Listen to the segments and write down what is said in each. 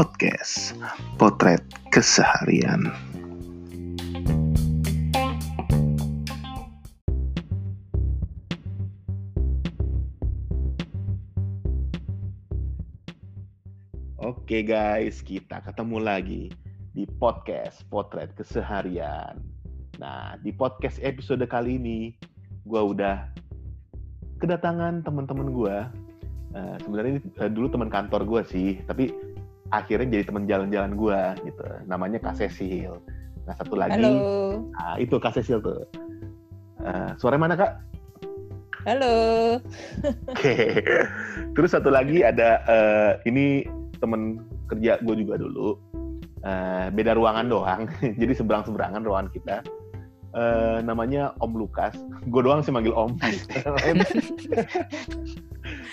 podcast Potret Keseharian. Oke guys, kita ketemu lagi di podcast Potret Keseharian. Nah, di podcast episode kali ini, gue udah kedatangan teman-teman gue. Uh, sebenarnya ini uh, dulu teman kantor gue sih, tapi akhirnya jadi teman jalan-jalan gue gitu. Namanya Kak Cecil. Nah, satu lagi, Halo. nah, itu Kak Cecil tuh. Uh, suara mana kak? Halo. Oke. Terus satu lagi ada uh, ini temen kerja gue juga dulu. Uh, beda ruangan doang, jadi seberang seberangan ruangan kita. Uh, namanya Om Lukas. Gue doang sih manggil Om.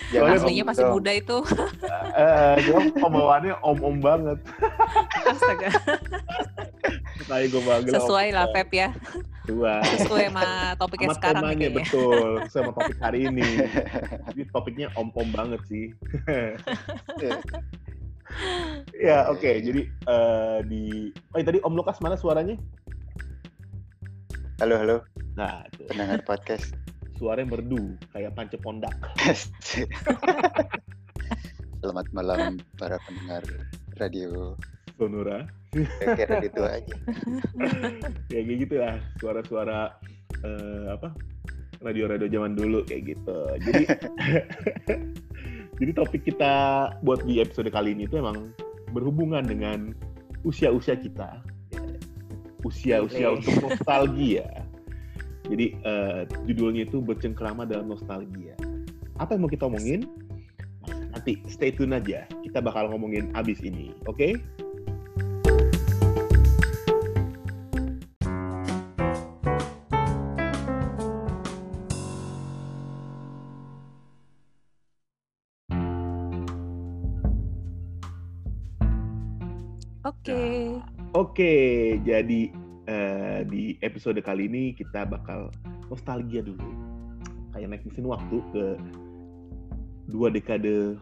Jangan Aslinya masih muda itu. uh, dia pembawaannya om-om banget. Astaga. Kayak gue Sesuai lah Feb ya. Dua. Sesuai sama topiknya sama sekarang temanya, betul. Sama topik hari ini. Jadi topiknya om-om banget sih. ya oke okay. jadi uh, di oh tadi Om Lukas mana suaranya halo halo nah itu. pendengar podcast suaranya merdu kayak panca pondak. Selamat malam para pendengar radio Sonora. Kayak radio tua aja. Ya kayak gitu lah suara-suara uh, apa radio-radio zaman dulu kayak gitu. Jadi jadi topik kita buat di episode kali ini itu emang berhubungan dengan usia-usia kita. Usia-usia untuk nostalgia. Jadi uh, judulnya itu bercengkrama dalam nostalgia. Apa yang mau kita omongin? Nanti stay tune aja. Kita bakal ngomongin abis ini, oke? Okay? Oke. Nah, Oke, okay, jadi uh, di episode kali ini kita bakal nostalgia dulu. Kayak naik mesin waktu ke dua dekade,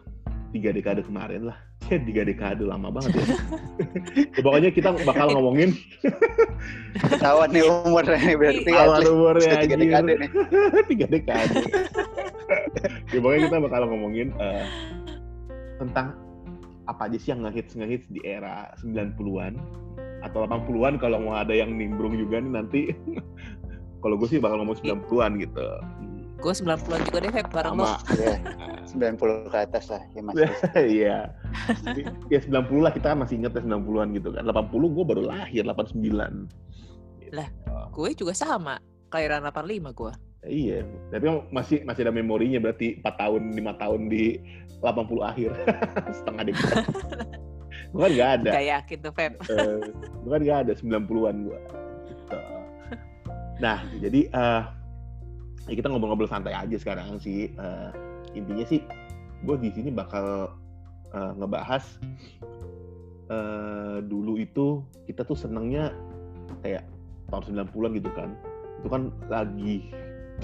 tiga dekade kemarin lah. tiga dekade lama banget ya. ya pokoknya kita bakal ngomongin ketahuan nih umurnya nih berarti awal umurnya tiga dekade nih. tiga dekade. ya pokoknya kita bakal ngomongin uh, tentang apa aja sih yang ngehits ngehits di era 90-an atau 80-an kalau mau ada yang nimbrung juga nih nanti kalau gue sih bakal ngomong 90-an gitu. Gue 90-an juga deh, Feb, bareng lo. Ya, 90 ke atas lah, ya mas. Iya. ya 90 lah, kita kan masih inget ya 90-an gitu kan. 80 gue baru lahir, 89. Gitu. Lah, gue juga sama. Kelahiran 85 gue. Iya, tapi masih masih ada memorinya berarti 4 tahun, 5 tahun di 80 akhir. Setengah dekade. Bukan nggak ada. Gak yakin tuh, Feb. Uh, bukan nggak ada 90-an gue. Gitu. Nah, jadi uh, ya kita ngobrol-ngobrol santai aja sekarang sih. Uh, intinya sih, gue di sini bakal uh, ngebahas uh, dulu itu kita tuh senengnya kayak tahun 90-an gitu kan. Itu kan lagi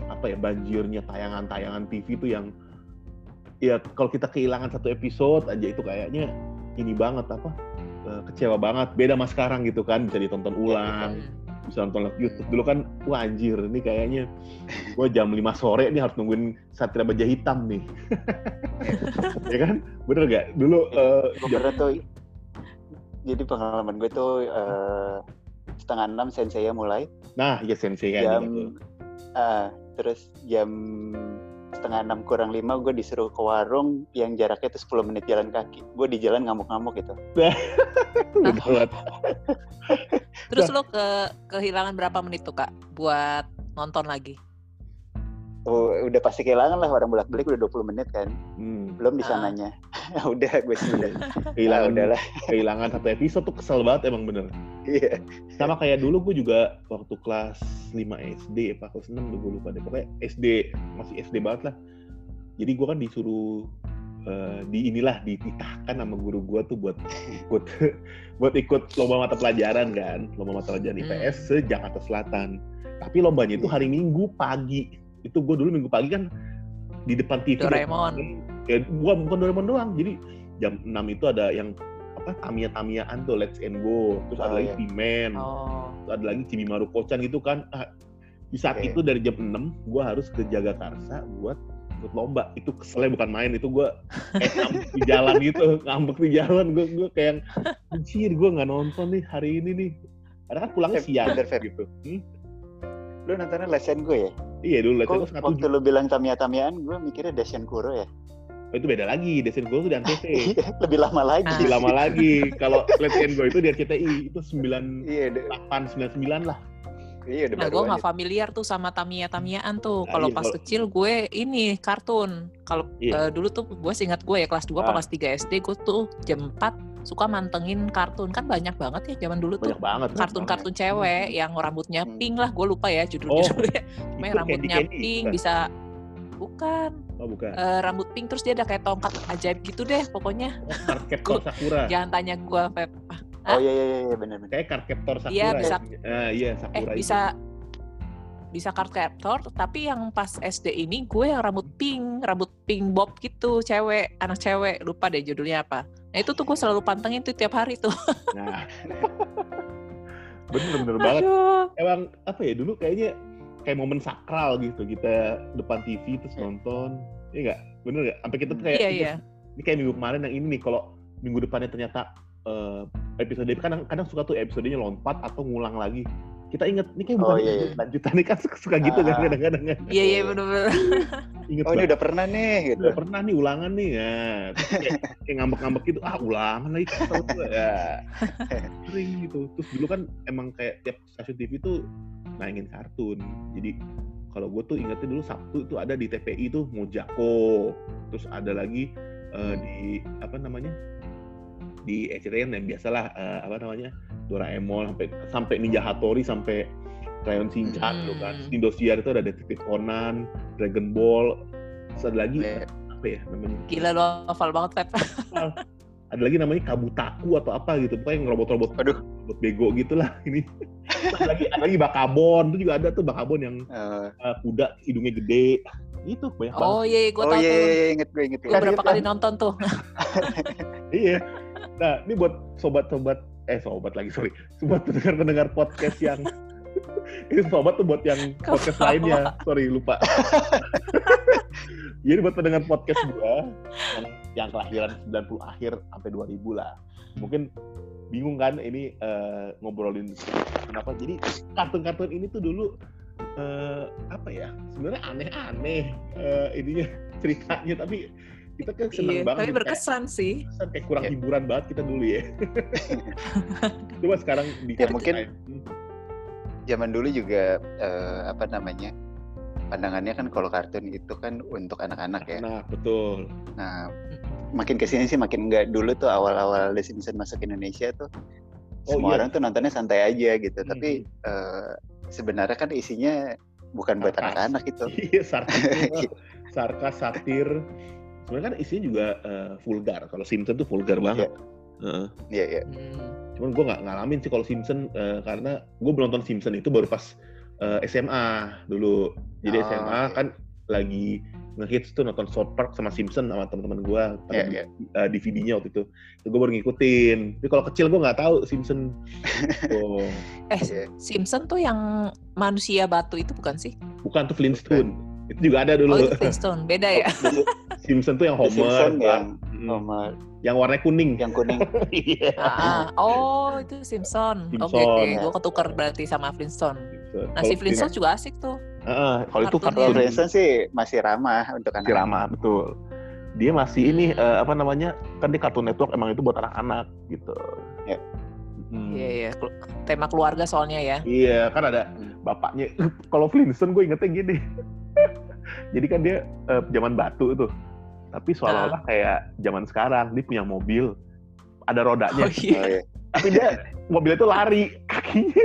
apa ya banjirnya tayangan-tayangan TV itu yang ya kalau kita kehilangan satu episode aja itu kayaknya ini banget apa kecewa banget. Beda sama sekarang gitu kan bisa ditonton ulang bisa nonton live YouTube. Dulu kan wah anjir ini kayaknya gue jam 5 sore nih harus nungguin Satria Baja Hitam nih. Ya kan? Bener gak dulu uh, jam... tuh jadi pengalaman gue tuh uh, setengah enam sensei mulai. Nah ya sensei jam uh, terus jam setengah enam kurang lima gue disuruh ke warung yang jaraknya itu 10 menit jalan kaki. Gue di jalan ngamuk-ngamuk gitu. Terus lo ke kehilangan berapa menit tuh kak buat nonton lagi? Oh, udah pasti kehilangan lah orang bolak balik udah 20 menit kan. Hmm. belum di sananya ah. udah gue sih udah kehilangan nah, udahlah. Kehilangan satu episode tuh kesel banget emang bener iya. Sama kayak dulu gue juga waktu kelas 5 SD apa kelas 6 gue lupa deh. Pokoknya SD masih SD banget lah. Jadi gue kan disuruh uh, di inilah dititahkan sama guru gue tuh buat ikut buat ikut lomba mata pelajaran kan. Lomba mata pelajaran IPS hmm. se Jakarta Selatan. Tapi lombanya itu hari Minggu pagi. Itu gue dulu minggu pagi kan di depan TV Doraemon. ya bukan bukan Doraemon doang. Jadi jam 6 itu ada yang apa Tamiya Tamiyaan tuh Let's and Go terus ada Oh, lagi iya. P-Man Oh. terus ada lagi Cibimaru Kocan gitu kan Ah, di saat Oke. itu dari jam 6 gue harus ke Jagakarsa buat ikut lomba itu keselnya bukan main itu gue ngambek di jalan gitu ngambek di jalan gue gue kayak yang, anjir gue nggak nonton nih hari ini nih karena kan pulangnya Eh, siang Feb. gitu Hmm? Lu nontonnya lesen gue ya? iya dulu Kok setengah waktu lu bilang Tamiya-Tamiaan, gue mikirnya Dashen Kuro ya? Oh, itu beda lagi Desen Go itu di Antv Lebih lama lagi. lebih lama lagi kalau Let's and Go itu di RCTI itu 98 Iya, udah, 99 lah iya udah Nah, gue nggak familiar tuh sama Tamiya Tamiyaan tuh. Nah, Kalau iya, pas kalau- kecil gue ini kartun. Kalau Iya. eh, dulu tuh gue seingat gue ya kelas 2 Ah. apa kelas 3 SD gue tuh jam 4 suka mantengin kartun kan banyak banget ya zaman dulu tuh banyak banget banyak kartun-kartun cewek yang rambutnya Hmm. pink lah gue lupa ya Oh, judul-judulnya Cuma rambutnya Candy Candy, pink bukan? bisa bukan oh bukan eh, rambut pink terus dia ada kayak tongkat ajaib gitu deh pokoknya oh, Sakura jangan tanya gue Feb Oh iya iya iya benar benar. kayak Cardcaptor Sakura Iya, bisa. ya. Ah, iya eh Sakura itu. bisa bisa card captor tapi yang pas SD ini gue yang rambut pink rambut pink bob gitu cewek anak cewek lupa deh judulnya apa nah itu tuh gue selalu pantengin tuh tiap hari tuh nah bener bener banget Aduh. emang apa ya dulu kayaknya kayak momen sakral gitu kita depan TV terus Iya. nonton iya nggak bener nggak sampai kita tuh Hmm. kayak iya iya ini kayak minggu kemarin yang ini nih kalau minggu depannya ternyata eh, episode kadang kadang suka tuh episodenya lompat atau ngulang lagi kita inget ini kayak bukan Oh, iya, iya. lanjutan nih kan suka, suka gitu kan Ah. kadang-kadang kan iya iya bener-bener inget Oh ini banget. udah pernah nih gitu. udah pernah nih ulangan nih ya kayak, kayak ngambek-ngambek gitu ah ulangan lagi kesel gue ya sering gitu terus dulu kan emang kayak tiap stasiun TV tuh mainin kartun. Jadi kalau gue tuh ingetnya dulu Sabtu itu ada di TPI tuh Mojako. Terus ada lagi eh, di apa namanya? Di SCTN yang biasalah eh, apa namanya? Doraemon sampai sampai Ninja Hattori sampai Crayon Shinchan kan Hmm. Terus Indosiar itu ada Detektif Conan Dragon Ball. Terus ada lagi Iya. apa ya namanya? Gila lo hafal banget Feb. Ada lagi namanya Kabutaku atau apa gitu. Pokoknya yang robot-robot. Aduh. Robot bego gitulah ini. Ada lagi ada lagi Bakabon itu juga ada tuh Bakabon yang Eh, uh, kuda hidungnya gede. Itu banyak banget. Oh iya gue oh tahu iya, tuh. iya, iya, inget gue inget gue. gue berapa kali nonton tuh. Iya. Nah ini buat sobat-sobat eh sobat lagi sorry. Buat pendengar-pendengar podcast yang ini sobat tuh buat yang podcast lainnya. Sorry lupa. Jadi buat pendengar podcast gua yang, yang kelahiran 90 akhir sampai 2000 lah. Mungkin bingung kan ini eh, ngobrolin kenapa jadi kartun-kartun ini tuh dulu eh, apa ya sebenarnya aneh-aneh eh, ininya ceritanya tapi kita kan seneng iya banget tapi gitu, kayak- berkesan sih Kan kayak kurang Ya. hiburan banget kita dulu ya. Coba sekarang di Ya, mungkin- Zaman dulu juga eh, apa namanya? Pandangannya kan kalau kartun itu kan untuk anak-anak ya. Nah, betul. Nah, makin ke sini sih makin enggak dulu tuh awal-awal The Simpsons masuk Indonesia tuh Oh, semua iya. orang tuh nontonnya santai aja gitu. Hmm. Tapi eh, sebenarnya kan isinya bukan buat Sarkas. anak-anak itu. Iya, sarkas, sarkas, satir. Sebenarnya kan isinya juga eh, vulgar. Kalau Simpson tuh vulgar banget. Heeh. Iya, iya. Hmm. Cuman gue nggak ngalamin sih kalau Simpson eh, karena gue belum nonton Simpson itu baru pas SMA dulu. Jadi Oh, SMA iya. kan lagi ngehits tuh nonton South Park sama Simpson sama teman-teman gue Iya, iya. uh, DVD-nya waktu itu. Itu gue baru ngikutin. Tapi kalau kecil gue nggak tahu Simpson. oh, eh Iya. Simpson tuh yang manusia batu itu bukan sih bukan tuh Flintstone. Itu juga ada dulu. oh itu Flintstone beda ya Simpson tuh yang Homer, Simpsons Bart. yang. Homer, yang warnanya kuning. yang kuning. Iya. Ah, oh itu Simpson. Oke Simpson, oke, ya. gue ketukar berarti sama Flintstone. Simpson. Nah si Flintstone juga asik tuh. Heeh, kalau itu kartun Flintstone sih masih ramah untuk anak. masih ramah, betul. Dia masih ini Hmm. eh, apa namanya? Kan di Cartoon Network emang itu buat anak-anak gitu. Ya. Hmm. Iya iya. Kelu- Tema keluarga soalnya ya. Iya, kan ada Hmm. bapaknya. Kalau Flintstone gue ingetnya gini. Jadi kan dia eh, zaman batu tuh. Tapi seolah-olah Ah. kayak zaman sekarang dia punya mobil ada rodanya. Oh iya. Oh, iya. Tapi dia mobilnya tuh lari kakinya.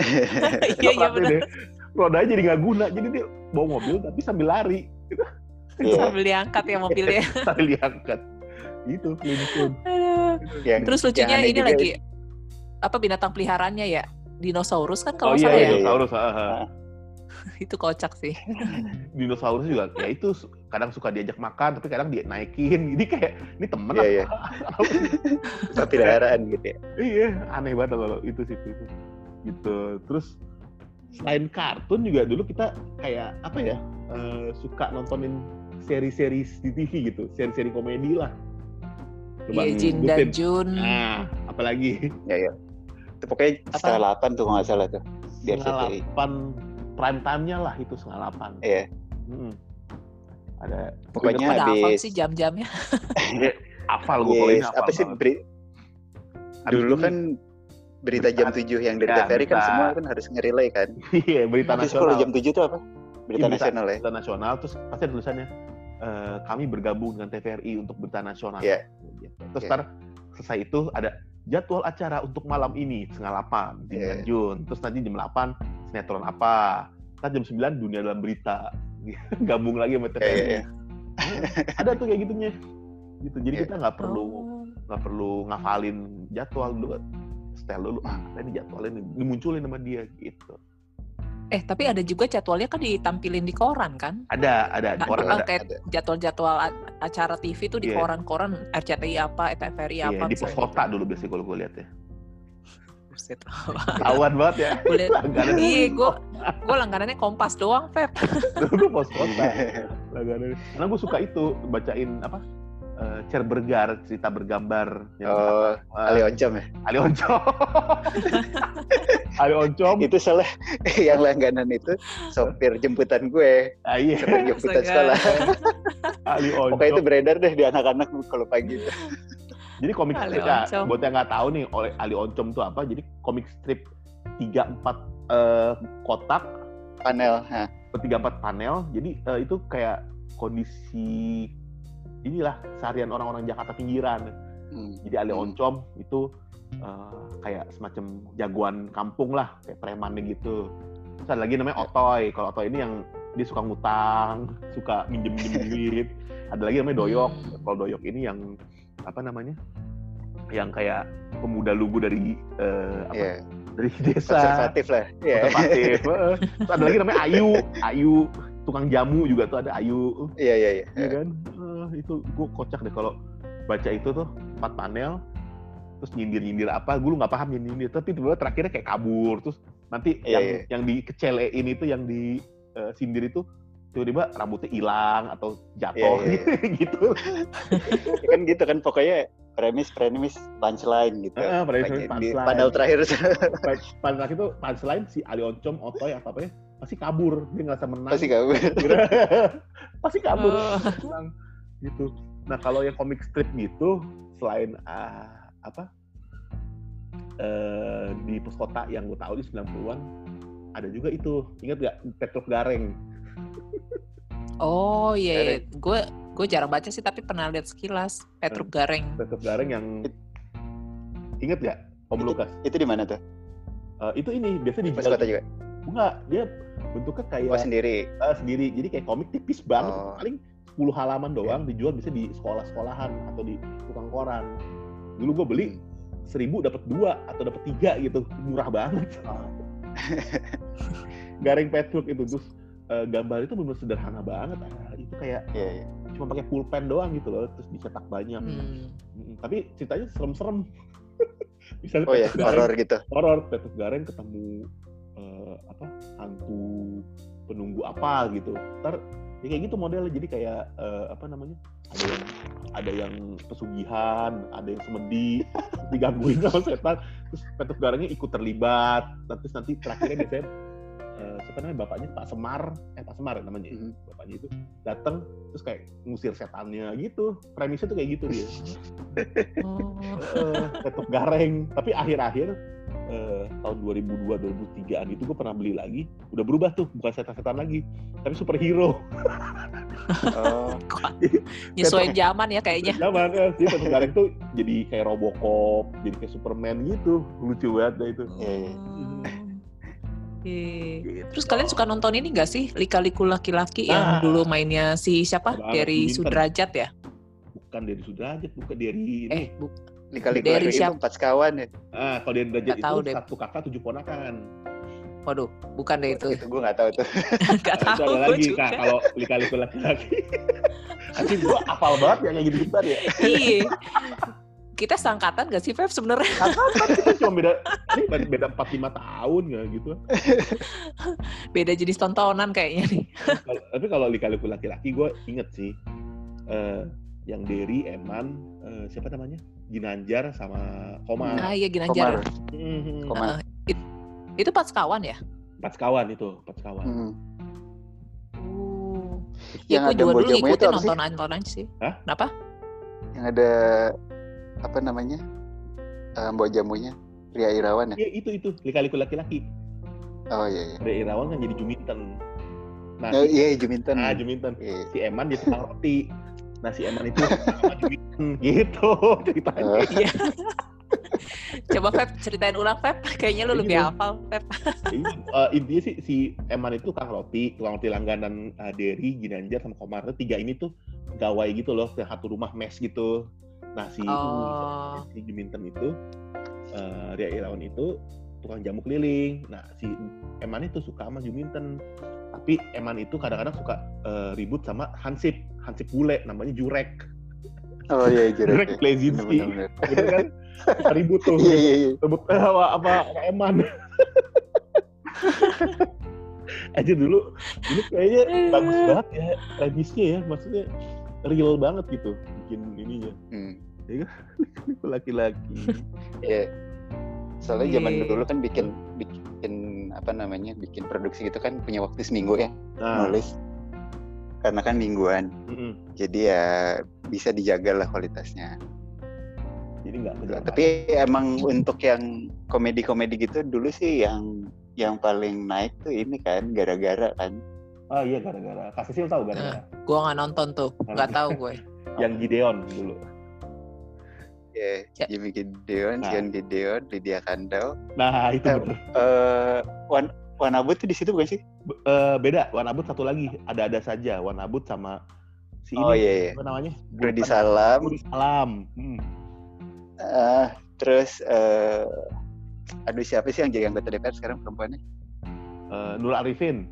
Iya iya benar. Rodanya jadi nggak guna. Jadi dia bawa mobil tapi sambil lari Iya. Sambil diangkat ya mobilnya. sambil diangkat. Gitu. Yang- Terus lucunya ini juga lagi apa binatang peliharaannya ya? Dinosaurus kan Oh kalau iya, ya. iya. dinosaurus. ah, itu kocak sih. dinosaurus juga ya itu kadang suka diajak makan tapi kadang dia naikin jadi kayak ini temen Iya, iya. apa peliharaan gitu ya. iya aneh banget kalau itu sih itu gitu terus selain kartun juga dulu kita kayak apa ya eh, suka nontonin seri-seri di TV gitu seri-seri komedi lah coba Iya, Jin dan. Jun. nah apalagi Ya, ya. Itu pokoknya Apa? setengah delapan tuh kalau nggak salah tuh. Di setengah delapan prime time-nya lah itu setengah delapan Iya. Mm. ada Pokoknya hafal habis sih jam-jamnya. apal gue kalau ini Yes, apal apa sih beri- dulu ini- kan berita jam Berita- 7 yang dari ya, TVRI kan semua kan harus nge-relay kan. iya berita Terus nasional kalau jam 7 itu apa? Berita Iya, nasional ya. berita nasional terus pasti ada tulisannya eh, kami bergabung dengan TVRI untuk berita nasional. Iya. Gitu. Terus Iya. ntar selesai itu ada jadwal acara untuk malam ini setengah 8 di bulan Jun. Terus nanti jam 8 sinetron apa. Ntar jam 9 dunia dalam berita. Gabung lagi sama TVRI. iya, ada tuh kayak gitunya. Gitu. Jadi kita nggak perlu Oh. nggak perlu ngafalin jadwal dulu. Setel dulu ah ini jadwalnya nih. dimunculin sama dia gitu. Eh, tapi ada juga jadwalnya kan ditampilin di koran kan? Ada ada di Nah, koran oh, ada. kayak jadwal-jadwal acara TV tuh di Iya. koran-koran RCTI apa, TVRI Iya, apa. di pos kota gitu. dulu biasanya kalau gue lihat ya. Buset. Tawan banget ya. Boleh. Langganan Iya, gue gue langganannya Kompas doang, Feb. dulu gue pos kota. Langganan. Karena gue suka itu bacain apa? Eh, cer bergar, cerita bergambar. yang Oh, eh, Ali Oncom ya. Ali Oncom. Ali Oncom. Itu salah yang langganan itu sopir jemputan gue, Ah, iya. sopir jemputan sekolah. Ali Oncom. Pokoknya itu beredar deh di anak-anak kalau pagi itu. Jadi komik Ali strip ya, buat yang nggak tahu nih oleh Ali Oncom itu apa? Jadi komik strip 3 4 eh, kotak Panel. Tiga empat panel jadi eh, itu kayak kondisi inilah seharian orang-orang Jakarta pinggiran hmm. jadi Ale Hmm. Oncom itu eh, kayak semacam jagoan kampung lah kayak premannya gitu terus ada lagi namanya Otoy kalau Otoy ini yang dia suka ngutang suka minjem minjem duit ada lagi namanya Doyok Hmm. kalau Doyok ini yang apa namanya yang kayak pemuda lugu dari eh, apa Iya, dari desa konservatif lah. Iya. konservatif. Terus ada lagi namanya Ayu, Ayu tukang jamu juga tuh ada Ayu, Iya, iya, iya. ya kan? Eh, itu gue kocak deh kalau baca itu tuh empat panel, terus nyindir nyindir apa, gue nggak paham nyindir tapi tiba-tiba terakhirnya kayak kabur, terus nanti Iya, yang iya. yang dikecelein itu yang di eh, sindir itu tiba-tiba rambutnya hilang atau jatuh Iya, iya, gitu. Ya kan gitu kan pokoknya premis premis punchline gitu. Heeh, premis, Pokoknya punchline. Di panel terakhir Pada saat itu punchline si Ali Oncom, Otoy apa apa ya pasti kabur, dia ngerasa menang. pasti kamu. pasti kabur Oh. Gitu nah kalau yang komik strip gitu selain ah, apa eh, di pos kota yang gue tahu di 90-an ada juga itu ingat gak Petrov Gareng Oh iya, iya. gue gue jarang baca sih tapi pernah lihat sekilas Petruk Gareng. Petrov Gareng yang ingat gak Om Lukas itu di mana tuh? Eh, itu ini biasa Di di pos kota juga. Enggak dia bentuknya kayak Oh sendiri. eh, sendiri. Jadi kayak komik tipis banget. Oh. paling 10 halaman doang dijual bisa di sekolah-sekolahan atau di tukang koran. Dulu gue beli seribu dapat dua atau dapat tiga gitu. Murah banget. Gareng Petruk itu. Terus eh, gambar itu benar sederhana banget. Ah, itu kayak Iya, iya. cuma pakai pulpen doang gitu loh terus dicetak banyak. Hmm. Mm, tapi ceritanya serem-serem. Misalnya Oh ya, horor gitu. horor Petruk Gareng ketemu eh, apa hantu penunggu apa gitu. Ntar ya kayak gitu modelnya. Jadi kayak eh, apa namanya ada yang ada yang pesugihan ada yang semedi digangguin sama setan. Terus Petruk Garengnya ikut terlibat. Terus nanti terakhirnya biasanya eh, siapa namanya bapaknya Pak Semar. Eh Pak Semar ya namanya ya, Mhm. bapaknya itu datang terus kayak ngusir setannya gitu. Premisnya tuh kayak gitu dia. Oh. Petruk Gareng. Tapi akhir-akhir eh, tahun 2002 2003an itu gue pernah beli lagi udah berubah tuh bukan setan-setan lagi tapi superhero Nyesuaiin zaman ya kayaknya. zaman ya jadi Petruk Gareng tuh jadi kayak Robocop jadi kayak Superman gitu lucu banget dah itu. Hmm. Gitu. Terus kalian suka nonton ini gak sih Lika-liku laki-laki yang Ah. dulu mainnya si siapa? Dari. Sudrajat ya? bukan dari Sudrajat bukan dari ini Eh, bu- dikali Dari keluarga itu siapa? empat sekawan ya. ah kalau Nggak tahu itu deh. satu kakak tujuh ponakan Waduh, bukan deh itu. Itu gue nggak tahu tuh. Gak Nah, itu tahu ada gue lagi juga. kak kalau lika-liku laki-laki. Tapi gua hafal banget ya kayak gitu gitu ya. Iya. Kita sangkatan gak sih, Feb sebenarnya? Angkatan kita cuma beda ini beda 4 5 tahun nggak gitu. Beda jenis tontonan kayaknya nih. Kalau- Tapi kalau lika-liku laki-laki gue inget sih eh, yang Derry, Eman, eh, siapa namanya? Ginanjar sama Komar. Ah iya Ginanjar. Komar. Mhm. Komar. Heeh. It- itu pas kawan ya? Empat sekawan itu, empat sekawan. Hmm. Uh. Yang Ya gue ada juga dulu ngikutin apa sih? Hah? Kenapa? Yang ada apa namanya? Uh, Mbak Jamunya Ria Irawan ya? Iya itu itu lika-liku laki-laki. Oh iya iya. Ray Irawan kan jadi Juminten. Nah, Oh, si, iya Juminten. ah, Juminten. Iya. Si Eman dia tukang roti. Nah si Eman itu sama Juminten gitu ceritanya. Oh. Iya. Coba Feb ceritain ulang Feb. Kayaknya lu lebih gitu. hafal Feb. Eh, intinya sih si Eman itu tukang roti, tukang roti langganan uh, Derry, Ginanjar sama Komar itu tiga ini tuh gawai gitu loh, satu rumah mes gitu. Nah si Oh. si Juminten itu, uh, Ria Irawan itu tukang jamu keliling. Nah si Eman itu suka sama Juminten, tapi Eman itu kadang-kadang suka eh, ribut sama Hansip, Hansip bule, namanya Jurek. Oh iya Jurek. Jurek Plezinski. Benar-benar. Gitu kan ribut tuh. Iya iya iya. Ribut eh, apa, apa Eman. aja dulu ini kayaknya bagus banget ya premisnya ya maksudnya real banget gitu bikin ininya Hmm. laki-laki Iya. Soalnya zaman Iya. dulu kan bikin bikin apa namanya bikin produksi gitu kan punya waktu seminggu ya nah nulis. Karena kan mingguan. Mm-mm. jadi ya bisa dijaga lah kualitasnya. Jadi nggak kejar tapi emang untuk yang komedi-komedi gitu dulu sih yang yang paling naik tuh ini kan gara-gara kan. Ah iya gara-gara. Kasih sil tahu gara-gara? Gua nggak nonton tuh. Nggak tahu gue. yang Gideon dulu ya Ya. Jimmy Gideon, Nah. Gideon, Lydia Kandau, nah itu Eh, eh Wan Wanabut tuh di situ bukan sih? B- eh, beda Wanabut satu lagi ada-ada saja Wanabut sama si ini Oh iya iya. apa namanya Rudy Salam, Budi Salam hmm. eh, terus eh aduh siapa sih yang jadi anggota DPR sekarang perempuannya? Eh, Nur Arifin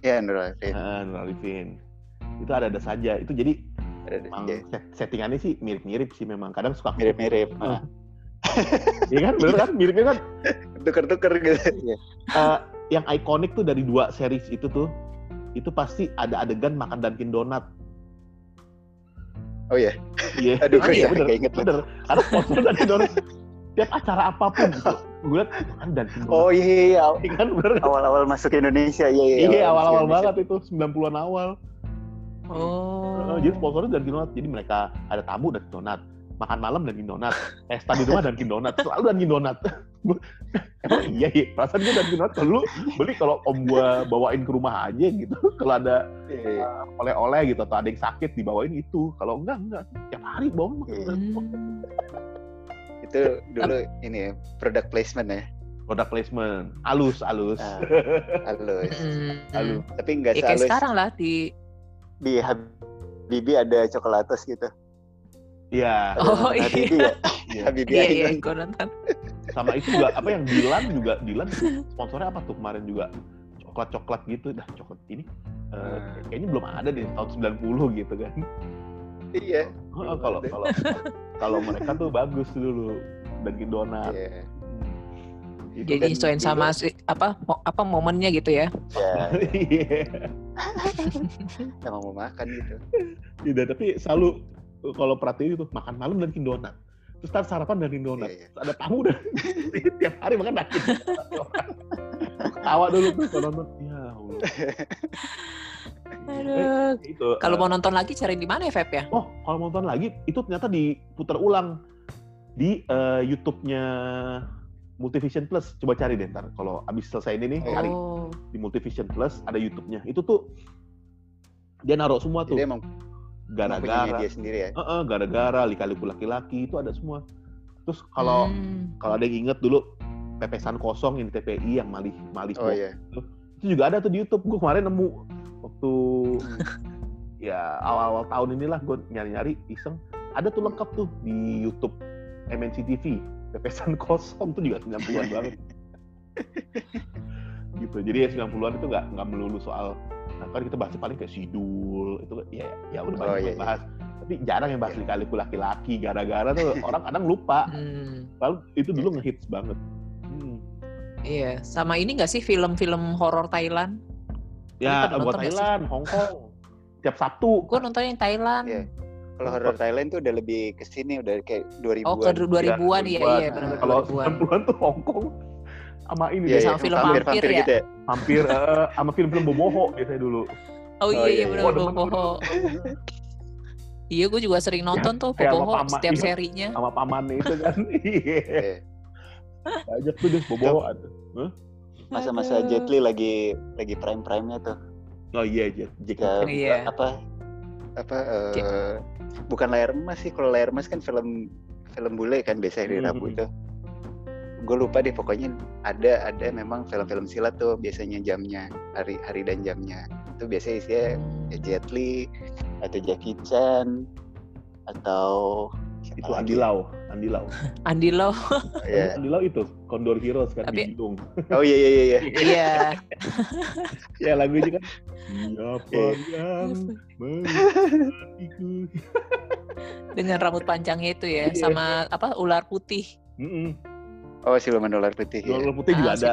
Ya Nur Arifin. Ah, Nur Arifin itu ada-ada saja itu jadi Ada di emang sini. set- settingannya sih mirip-mirip sih memang kadang suka Mirip-mirip. Ah. Nah, Iya kan, bener kan? Miripnya kan tuker-tuker gitu. Iya. eh, yang ikonik tuh dari dua series itu tuh, itu pasti ada adegan makan Dunkin Donat. Oh iya. Iya, Aduh, Oh gue iya, ya bener, keinget loh. bener. Karena sponsor Dunkin Donat tiap acara apa pun gitu, gue liat makan Dunkin Donat. Oh iya, iya, iya. Iya kan, bener kan? awal-awal masuk ke Indonesia iya iya. Iya, awal-awal banget itu 90-an awal. Oh. Eh, jadi sponsornya Dunkin Donat. Jadi mereka ada tamu Dunkin Donat, makan malam Dunkin Donat, pesta di rumah Dunkin Donat, selalu Dunkin Donat. Emang iya, iya. Perasaan gue Dunkin Donat kalau lu beli kalau om gua bawain ke rumah aja gitu. Kalau ada. Iya, iya. oleh-oleh gitu atau ada yang sakit dibawain itu. Kalau enggak enggak tiap hari bawa. Hmm. Itu dulu ini ya, product placement ya. product placement. Alus, alus. Ah, halus. Mm-mm. Alus. Tapi nggak Ya kayak sekarang lah di di Habibi ada coklatos gitu. Iya. Oh, iya. Habibi ya? iya. Habibi Iya iya gue nonton. Sama itu juga apa yang Dilan juga Dilan sponsornya apa tuh kemarin juga coklat-coklat gitu. Dah coklat ini eh, Hmm. kayaknya belum ada di tahun 90 gitu kan. Iya. Oh, kalau ada. kalau kalau mereka tuh bagus dulu Dunkin Donat. Iya. Hmm. Itu Jadi kan juga- sama si- apa mo- apa momennya gitu ya. Ya, Iya. emang mau makan gitu. Iya, tapi selalu kalau perhatiin itu makan malam Dunkin Donat. Terus ntar sarapan Dunkin Donat. Iya, iya. Terus ada tamu dan tiap hari makan Donat. Tawa dulu tuh kalau nonton. Ya Allah. Aduh. Itu. Kalau eh, mau nonton lagi cari di mana ya Feb ya? Oh, kalau mau nonton lagi itu ternyata diputar ulang di eh, YouTube-nya Multivision Plus. Coba cari deh ntar. Kalau abis selesai ini nih, cari Oh. di Multivision Plus ada YouTube-nya. Itu tuh dia naruh semua tuh. Jadi emang Gara-gara, dia sendiri ya. Heeh, gara-gara lika-liku laki-laki itu ada semua. Terus kalau Hmm. kalau ada yang inget dulu pepesan kosong yang di TPI yang malih malih Oh iya. itu juga ada tuh di YouTube. Gue kemarin nemu waktu Hmm. ya awal-awal tahun inilah gue nyari-nyari iseng ada tuh lengkap tuh di YouTube MNC TV pepesan kosong tuh juga 90-an banget. Gitu. Jadi ya 90-an itu nggak nggak melulu soal nah, kan kita bahas paling kayak sidul itu ya ya udah Oh, banyak iya, yang bahas. Tapi jarang yang bahas lika-liku laki-laki gara-gara tuh orang kadang lupa. Hmm, lalu itu dulu ngehits banget. Hmm. iya, sama ini nggak sih film-film horor Thailand? ya buat? Thailand Hong Kong. Tiap Sabtu. Gue nonton yang Thailand. Iya. Kalau horor Thailand tuh udah lebih ke sini udah kayak 2000-an. Oh, ke 2000-an ya, iya, benar kalau 2000-an. 90-an tuh Hong Kong sama ini Iya, deh, sama film vampir, vampir vampir ya? gitu ya. hampir eh, sama film-film boboho biasanya dulu Oh Oh, iya, iya, iya iya. benar demen Boboho. Iya, gue juga sering nonton tuh sama Boboho Pama- setiap iya. serinya. sama pamannya itu kan iya Iya. banyak tuh deh boboho ada Masa-masa Aduh. Jet Li lagi lagi prime-prime-nya tuh. oh iya Jack Ke, Iya. apa apa eh, bukan layar emas sih kalau layar emas kan film film bule kan biasanya di Hmm. Rabu itu gue lupa deh pokoknya ada ada memang film-film silat tuh biasanya jamnya hari hari dan jamnya. Itu biasanya isinya ya Jet Li atau Jackie Chan atau itu Lau Andi Lau Andi Lo. Iya. Andi Lau itu Condor Heroes kan Tapi- di Bidung oh iya iya iya iya Iya. ya lagunya kan siapa Iya. yang menghatiku Dengan rambut panjangnya itu ya, Iya. sama apa ular putih. Mm-mm. oh siluman ular putih ya. Ular putih juga Ah, ada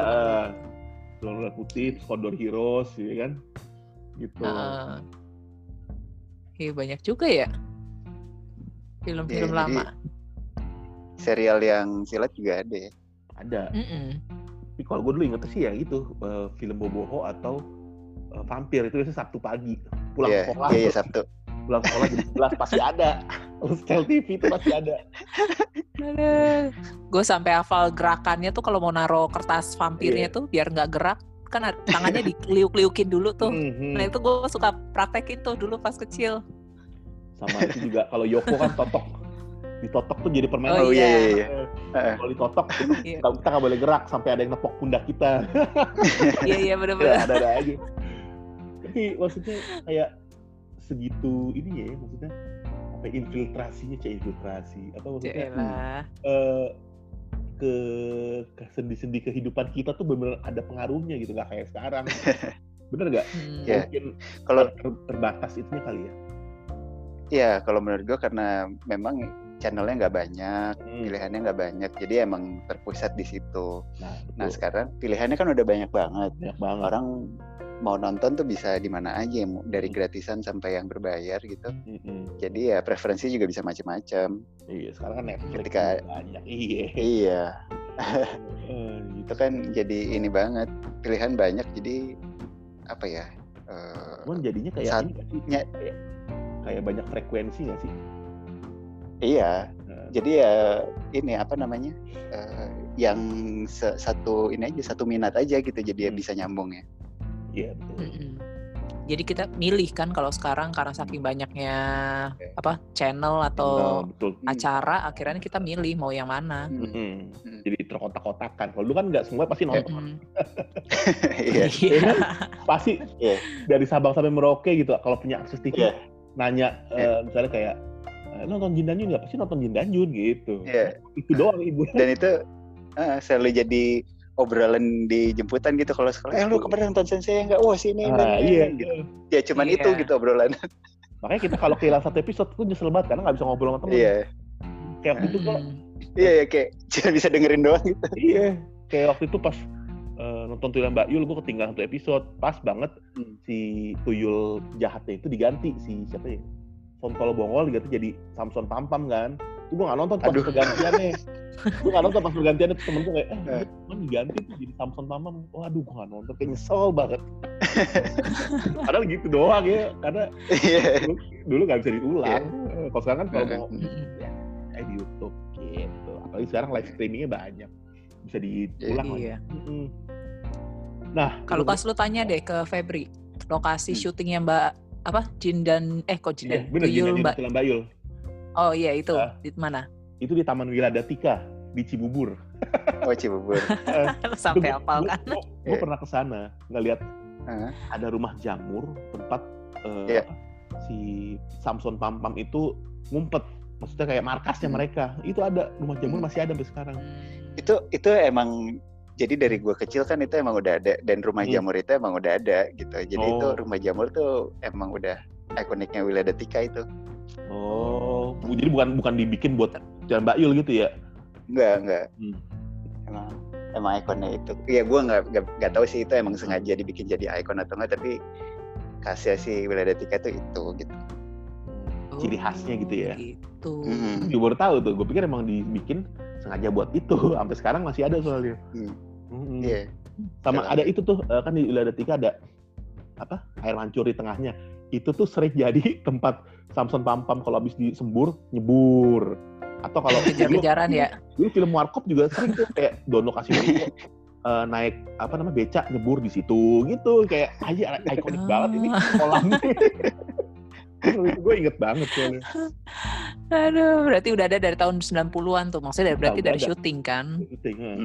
siluman. Ular putih Condor Heroes ya kan gitu Heeh. Iya banyak juga ya film-film Iya, lama. Serial yang silat juga ada ya ada Mm-mm. tapi kalau gue dulu inget sih yang itu eh, film boboho atau eh, vampir itu biasanya Sabtu pagi pulang iya sekolah iya iya tuh. Sabtu pulang sekolah jam 11 pasti ada Setel TV itu pasti ada Gue sampai hafal gerakannya tuh kalau mau naro kertas vampirnya Iya. tuh biar nggak gerak kan tangannya dikeliuk-keliukin dulu tuh. Mhm. Nah itu gue suka praktekin tuh dulu pas kecil. sama itu juga kalau Yoko kan totok ditotok tuh jadi permainan Oh, iya iya. iya iya Eh, Heeh. kalau ditotok Iya. kita nggak boleh gerak sampai ada yang nepok pundak kita Iya iya ya, bener-bener. ada ada aja tapi maksudnya kayak segitu ini ya maksudnya apa ya, infiltrasinya cek infiltrasi apa maksudnya eh, ke ke sendi-sendi kehidupan kita tuh benar ada pengaruhnya gitu nggak kayak sekarang bener nggak Hmm. Iya. mungkin kalau ter- terbatas itunya kali ya ya kalau menurut gue karena memang channelnya nggak banyak Hmm. pilihannya nggak banyak jadi emang terpusat di situ. Nah, nah sekarang pilihannya kan udah banyak banget. Banyak banget. Orang mau nonton tuh bisa di mana aja dari Hmm. gratisan sampai yang berbayar gitu. Mm-mm. jadi ya preferensi juga bisa macam-macam iya sekarang kan Netflix Ketika- banyak. Iya. Iya. Eh, gitu. Itu kan jadi ini banget pilihan banyak jadi apa ya eh, cuman jadinya kayak Saat- ini kayak, kayak banyak frekuensi nggak sih iya Nah, jadi ya ini apa namanya eh, yang se- satu ini aja satu minat aja gitu jadi ya Hmm. bisa nyambung ya iya betul Mm-mm. Jadi kita milih kan kalau sekarang karena saking banyaknya Oke. apa channel Nah, atau betul Hmm. acara akhirnya kita milih mau yang mana. Hmm. Mm-mm. Hmm. jadi terkotak-kotakan kalau dulu kan nggak semua pasti nonton Mm-mm. iya Iya. pasti Iya. dari Sabang sampai Merauke gitu kalau punya akses TV Iya. nanya eh, misalnya kayak nonton Jin dan Jun nggak? Pasti nonton Jin dan Jun gitu. Iya. itu doang ibu. Dan itu eh, selalu jadi obrolan di jemputan gitu kalau sekolah. Eh lu kemarin nonton sensei enggak wah sini ini, ah, ini, iya. gitu. ya cuman Iya. itu gitu obrolan. Makanya kita kalau kehilangan satu episode tuh nyesel banget karena nggak bisa ngobrol sama temen. Iya. Kayak waktu itu kok Mm-mm. iya ya kayak cuma bisa dengerin doang gitu. Iya. Kayak waktu itu pas eh, nonton Tuyul Mbak Yul gue ketinggalan satu episode. Pas banget Hmm. si Tuyul jahatnya itu diganti si siapa ya Sontol Bongol diganti jadi Samson Pampam kan. Itu gue gak nonton pas Aduh. pergantiannya. Gue gak nonton pas pergantiannya terus temen gue kayak eh kan diganti tuh jadi Samson Pampam. Waduh gue gak nonton. Kayak nyesel banget. Padahal gitu doang ya karena iya. dulu, dulu gak bisa diulang. Eh, kalau sekarang kan kalau mau Mm-mm. ya kayak di YouTube gitu. Apalagi sekarang live streamingnya banyak. Bisa diulang lagi. Iya. Mm-mm. nah Kalau pas lu tanya deh ke Febri, lokasi Hmm. syutingnya Mbak apa Jin dan eh kok Jin Iya, dan bener Tuyul Jin dan Mbak. Bayul Oh iya itu Ah. di mana? itu di Taman Wiladatika di Cibubur oh Cibubur Sampai hafal kan? gue Iya. pernah ke sana ngelihat Hah? ada rumah jamur tempat eh, Iya. apa, si Samson Pampam itu ngumpet maksudnya kayak markasnya Hmm. mereka itu ada rumah jamur Hmm. masih ada sampai sekarang itu itu emang jadi dari gua kecil kan itu emang udah ada dan rumah Hmm. jamur itu emang udah ada gitu. Jadi itu Oh. rumah jamur tuh emang udah ikoniknya Wiladetika itu. Oh, jadi bukan bukan dibikin buat Jalan Mbak Yul gitu ya? Enggak, enggak. Hmm. Emang emang ikonnya itu. Iya, gua nggak nggak tahu sih itu emang sengaja dibikin jadi ikon atau enggak, tapi khasnya si Wiladetika tuh itu gitu. Ciri khasnya gitu ya? Gitu. Mm-mm. Gue baru tahu tuh. Gue pikir emang dibikin sengaja buat itu. Sampai sekarang masih ada soalnya. Hmm. Mm-mm. Iya. Sama Jalan. ada itu tuh eh, kan di Wiladetika ada apa air mancur di tengahnya. Itu tuh sering jadi tempat Samson Pampam kalau habis disembur nyebur. Atau kalau Kejar-kejaran ya. dulu film Warkop juga sering tuh kayak Dono kasih eh, naik apa namanya becak nyebur di situ gitu kayak aja ikonik banget ini Ah. kolamnya. gue inget banget soalnya. Aduh, berarti udah ada dari tahun 90-an tuh. Maksudnya dari, berarti udah dari syuting kan? Syuting, eh.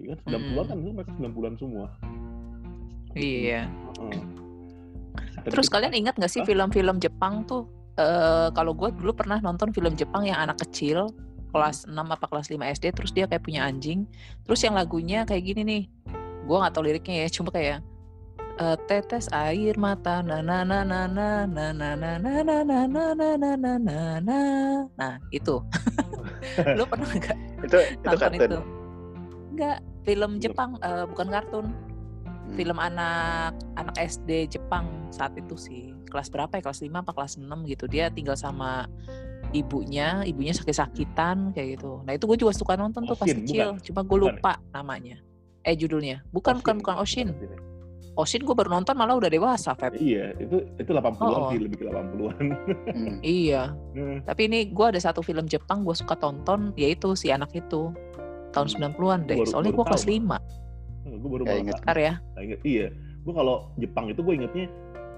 Iya kan 90-an kan itu masih 90-an semua. Iya. Tapi Terus kalian ingat gak sih film-film Jepang tuh? eh kalau gue dulu pernah nonton film Jepang yang anak kecil kelas 6 apa kelas 5 SD terus dia kayak punya anjing. Terus yang lagunya kayak gini nih. Gue nggak tahu liriknya ya, cuma kayak eh, tetes air mata na na na na na na na na na na na na na na na na na nah itu lu pernah nggak Itu itu nonton kartun. itu nggak film Jepang eh, bukan kartun. Hmm. film anak anak SD Jepang saat itu sih. Kelas berapa ya? Kelas 5 apa kelas 6 gitu. Dia tinggal sama ibunya ibunya sakit-sakitan kayak gitu. Nah itu gue juga suka nonton tuh pas Oshin, kecil. bukan? cuma gue Bukan ya? lupa namanya. Eh judulnya. Bukan bukan bukan Oshin. Oshin gue baru nonton malah udah dewasa Feb. Iya, itu itu 80-an Oh, oh. sih, lebih ke 80-an. Hmm. iya. Nah, tapi ini gue ada satu film Jepang gue suka tonton yaitu si anak itu tahun Hmm. 90-an deh Baru- soalnya gue kelas tahu, 5 gue baru malah inget. ntar ya inget. Iya, gue kalau Jepang itu gue ingetnya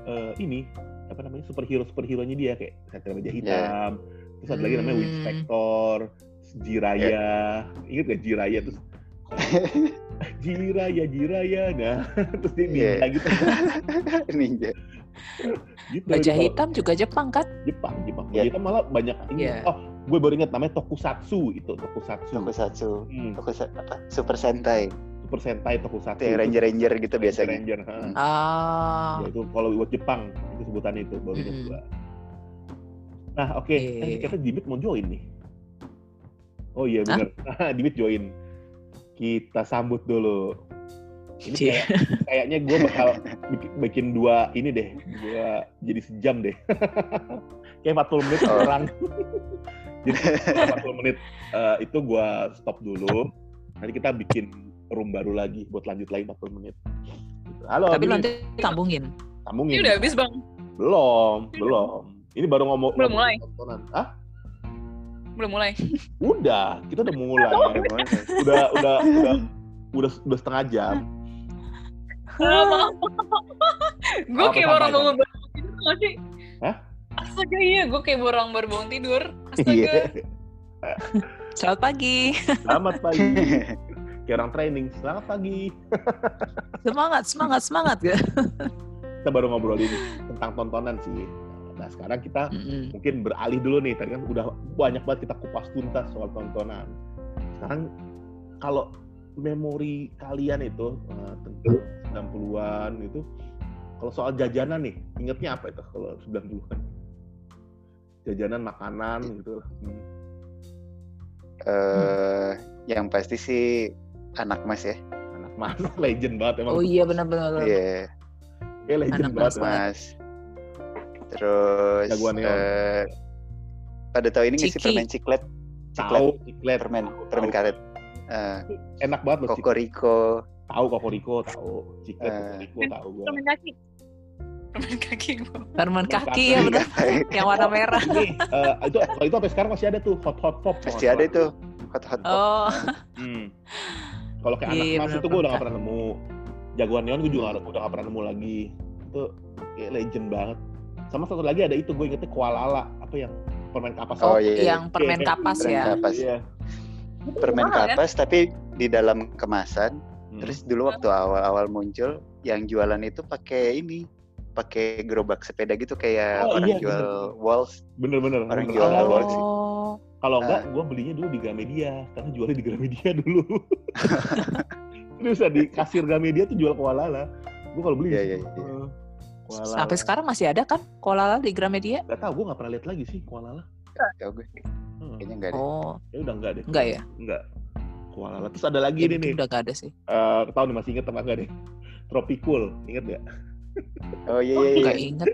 eh, ini apa namanya superhero superhero-nya dia kayak Satria Baja Hitam. Terus ada lagi namanya Hmm. Winspector, Jiraya. Ingat gak Jiraya terus Jiraya, Jiraya, nah terus dia Iya. ninja gitu. Ninja. Gitu. Baja Kalau Hitam juga Jepang kan Jepang, Jepang. Iya. Baja Hitam malah banyak ini. Iya. Oh, gue baru ingat namanya Tokusatsu itu, Tokusatsu. Tokusatsu. Hmm, Tokusatsu apa? Super Sentai. Super Sentai Tokusatsu. Itu yang Ranger-Ranger gitu Ranger, biasanya. Ranger. Hmm. ah Ya, itu kalau buat Jepang itu sebutan itu baru ingat Mm-mm. gua. Nah oke, Iya. eh, kita Dimit mau join nih. Oh iya benar. Nah, Dimit join. Kita sambut dulu. Ini kayak, kayaknya gue bakal bikin, bikin dua ini deh, dua jadi sejam deh. kayak 40 menit Oh. kurang. jadi 40 menit eh, itu gue stop dulu. Nanti kita bikin room baru lagi buat lanjut lagi 40 menit. Gitu. Halo, tapi nanti sambungin sambungin. Ini udah habis bang, Belum, belum. Ini baru ngomong Belum mulai. tontonan. Hah? belum mulai. Udah, kita udah mulai. Udah, udah, udah, udah, udah setengah jam. Gue kayak orang bangun baru tidur nggak sih? Hah? Astaga iya, gue kayak orang baru bangun tidur. Iya. Astaga. selamat pagi Selamat pagi. Kayak orang training. Selamat pagi. semangat semangat semangat gak Kita baru ngobrolin tentang tontonan sih. Nah, sekarang kita Mm-mm. mungkin beralih dulu nih. Tadi kan udah banyak banget kita kupas tuntas soal tontonan. Sekarang kalau memori kalian itu eh, tentang 90-an itu kalau soal jajanan nih, ingetnya apa itu kalau 90-an? Jajanan, makanan gitu. Hmm. Eh, yang pasti sih anak mas ya. Anak mas, legend banget emang. oh iya benar-benar Iya, Kayak legend Anak banget. mas mas. Terus Jagoan eh, pada tahu ini nggak sih permen ciklet? Tahu, ciklet. Permen, Tahu, permen karet. Eh, Enak banget loh. Kokoriko. Tahu Kokoriko, tahu. Ciklet Eh. Kokoriko, tahu gua. Permen kaki. Permen kaki gue. permen kaki kaki. ya benar yang warna merah Ini, eh, itu kalau itu sampai sekarang masih ada tuh hot hot pop. nggak ada itu. Hot hot pop. oh Hmm. Kalau kayak Iya, anak mas bener, itu gue udah permen gak pernah nemu. Jagoan neon gue juga nggak- udah gak pernah nemu lagi. Itu kayak legend banget. Sama satu lagi ada itu gue ingetnya koalala apa yang permen kapas. Oh, iya, iya. yang permen Iya, kapas permen ya kapas. Iya. Permen Mahal, kan? kapas tapi di dalam kemasan. Hmm. Terus dulu waktu awal-awal muncul yang jualan itu pakai ini, pakai gerobak sepeda gitu kayak Oh, orang iya, jual bener. walls. bener-bener. Orang bener. jual Kalau- walls oh Kalau enggak, Ah. gue belinya dulu di Gramedia. Karena jualnya di Gramedia dulu. Ini bisa di kasir Gramedia tuh jual koalala. Gue kalau beli Iya, di iya, situ. iya. Eh, koalala. Sampai sekarang masih ada kan koalala di Gramedia? Gak tau, gue gak pernah lihat lagi sih koalala. Tau gue. Hmm. Kayaknya enggak ada. Oh, Ya udah enggak deh. enggak ya? Enggak. Koalala. Terus ada lagi Ya, nih. udah gak ada sih. Eh, tahu nih masih inget apa enggak deh? Tropicool, inget gak? Oh iya iya. iya. Gak inget,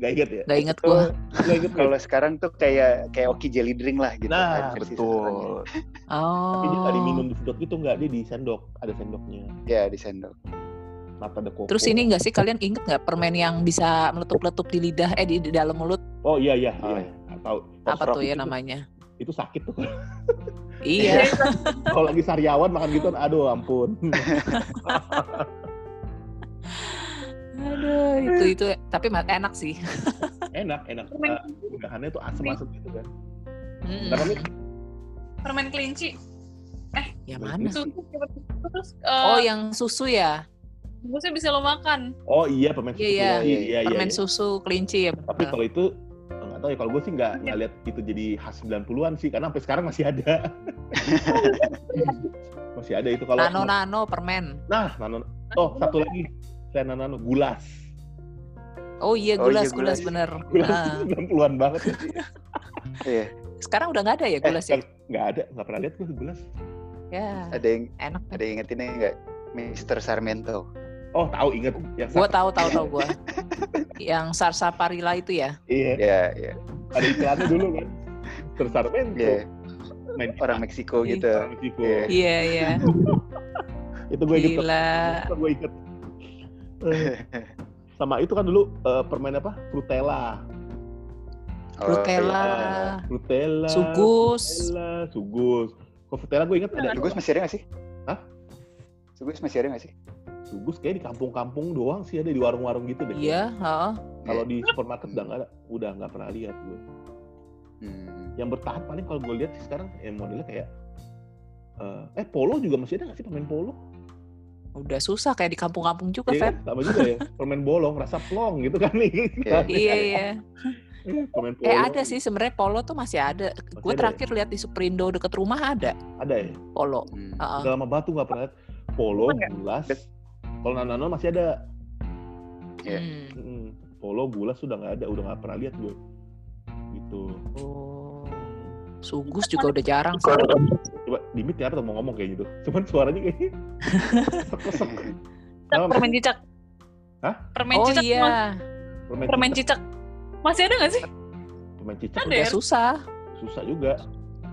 Gak inget ya? gak inget Itu gua. Gak inget Kalau sekarang tuh kayak kayak Oki jelly drink lah gitu Nah, kan ya. betul. Oh. Tapi dia nggak diminum di sedot gitu nggak, dia di sendok, ada sendoknya. Ya di sendok. Nata de coco. Terus ini enggak sih kalian inget nggak permen yang bisa meletup-letup di lidah eh di, di dalam mulut Oh iya iya Oh, iya. Tahu. apa tuh ya itu- namanya? Itu sakit tuh. Iya. Kalau lagi sariawan makan gitu, aduh ampun. Aduh, itu itu tapi enak sih. enak, enak. Uh, udahannya tuh asem-asem gitu kan. Kenapa nih? permen kelinci. Yang mana? Susu terus Oh, eh yang susu ya? bungkusnya bisa lo makan. Oh iya permen susu Iya, iya. kelinci. iya, iya, Permen iya. susu kelinci ya. Tapi kalau itu nggak tahu ya. Kalau gue sih nggak nggak lihat itu jadi khas 90-an sih, karena sampai sekarang masih ada. masih ada itu kalau. Nano-nano permen. Nah, nano. Oh satu lagi, saya nano gulas. Oh iya Oh, iya, gulas, gulas, gulas. bener. Gulas Ah. 90-an banget ya. Iya. Sekarang udah nggak ada ya gulas ya? Eh, nggak ada, nggak pernah lihat gue gulas. Ya, Ada yang enak. ada yang ingetinnya enggak? Mr. Sarmento. Oh tahu inget yang Gua tahu tahu tahu gua. yang sarsaparilla itu ya. Iya, Ya, ya. ada iklannya dulu kan. Tersarmento. Iya. Main Orang Meksiko Iya. gitu. orang Meksiko. Iya. Iya iya. Itu gue inget. Gila. Itu gue inget. Eh, Sama itu kan dulu eh, permen apa? Frutella. Oh, Frutella, iya. Frutella. sugus. Frutella, sugus. Kok Frutella gue inget ada. Sugus masih ada nggak sih? Hah? Sugus masih ada nggak sih? Sugus kayak di kampung-kampung doang sih ada di warung-warung gitu deh. Iya, heeh. Kalau di supermarket udah nggak ada, udah nggak pernah lihat gue. Hmm. Yang bertahan paling kalau gue lihat sih sekarang ya modelnya kayak eh, eh polo juga masih ada nggak sih permen polo? Udah susah kayak di kampung-kampung juga, Iya Feb. kan? Sama juga ya. Permen bolong, rasa plong gitu kan nih. Iya. Iya, iya. Permen polo. Eh ada sih sebenarnya polo tuh masih ada. Gue ada terakhir lihat di Superindo deket rumah ada Ada ya? polo. Hmm. Heeh. Udah lama batu nggak pernah lihat. Polo, gulas. Kalau nano masih ada. Iya. Hmm. Mm, Polo, gulas sudah nggak ada. Udah nggak pernah lihat gue. Gitu. Oh. Sugus juga udah jarang sih. Coba di mic ya, mau ngomong kayak gitu. Cuman suaranya kayaknya. Cicak, Kenapa? permen cicak. Hah? Permen Oh cicak. Iya, Permen, Permen cicak. cicak. Masih ada nggak sih? Permen cicak Ada udah ya? susah, susah juga.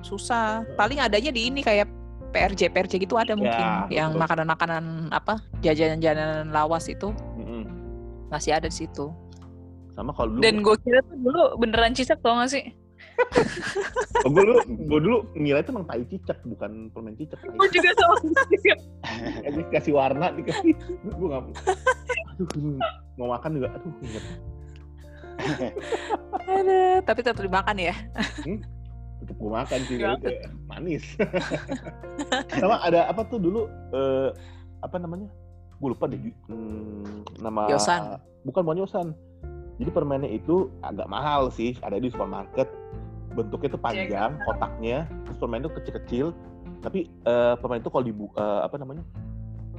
susah. Paling adanya di ini kayak PRJ PRJ gitu ada mungkin Ya, yang betul. makanan-makanan apa jajanan-jajanan lawas itu Mm-mm. masih ada di situ. Sama kalau dulu, Dan gue kira tuh dulu beneran cicak tau gak sih? oh, gue dulu, gue dulu ngira itu emang tai cicak, bukan permen cicak. Gue juga sama juga. Kasih, kasih warna dikasih. gue nggak. Aduh, mau makan juga. Aduh, inget. Aduh, tapi tetap dimakan ya. Tetep gue makan sih, Iya. kayak manis. Sama ada apa tuh dulu? eh, apa namanya? Gue lupa deh. Hmm, nama. Yosan. Bukan bukan Yosan. Jadi permennya itu agak mahal sih, ada di supermarket. Bentuknya itu panjang, kotaknya, terus permen itu kecil-kecil. Tapi eh, permen itu kalau dibu eh, apa namanya?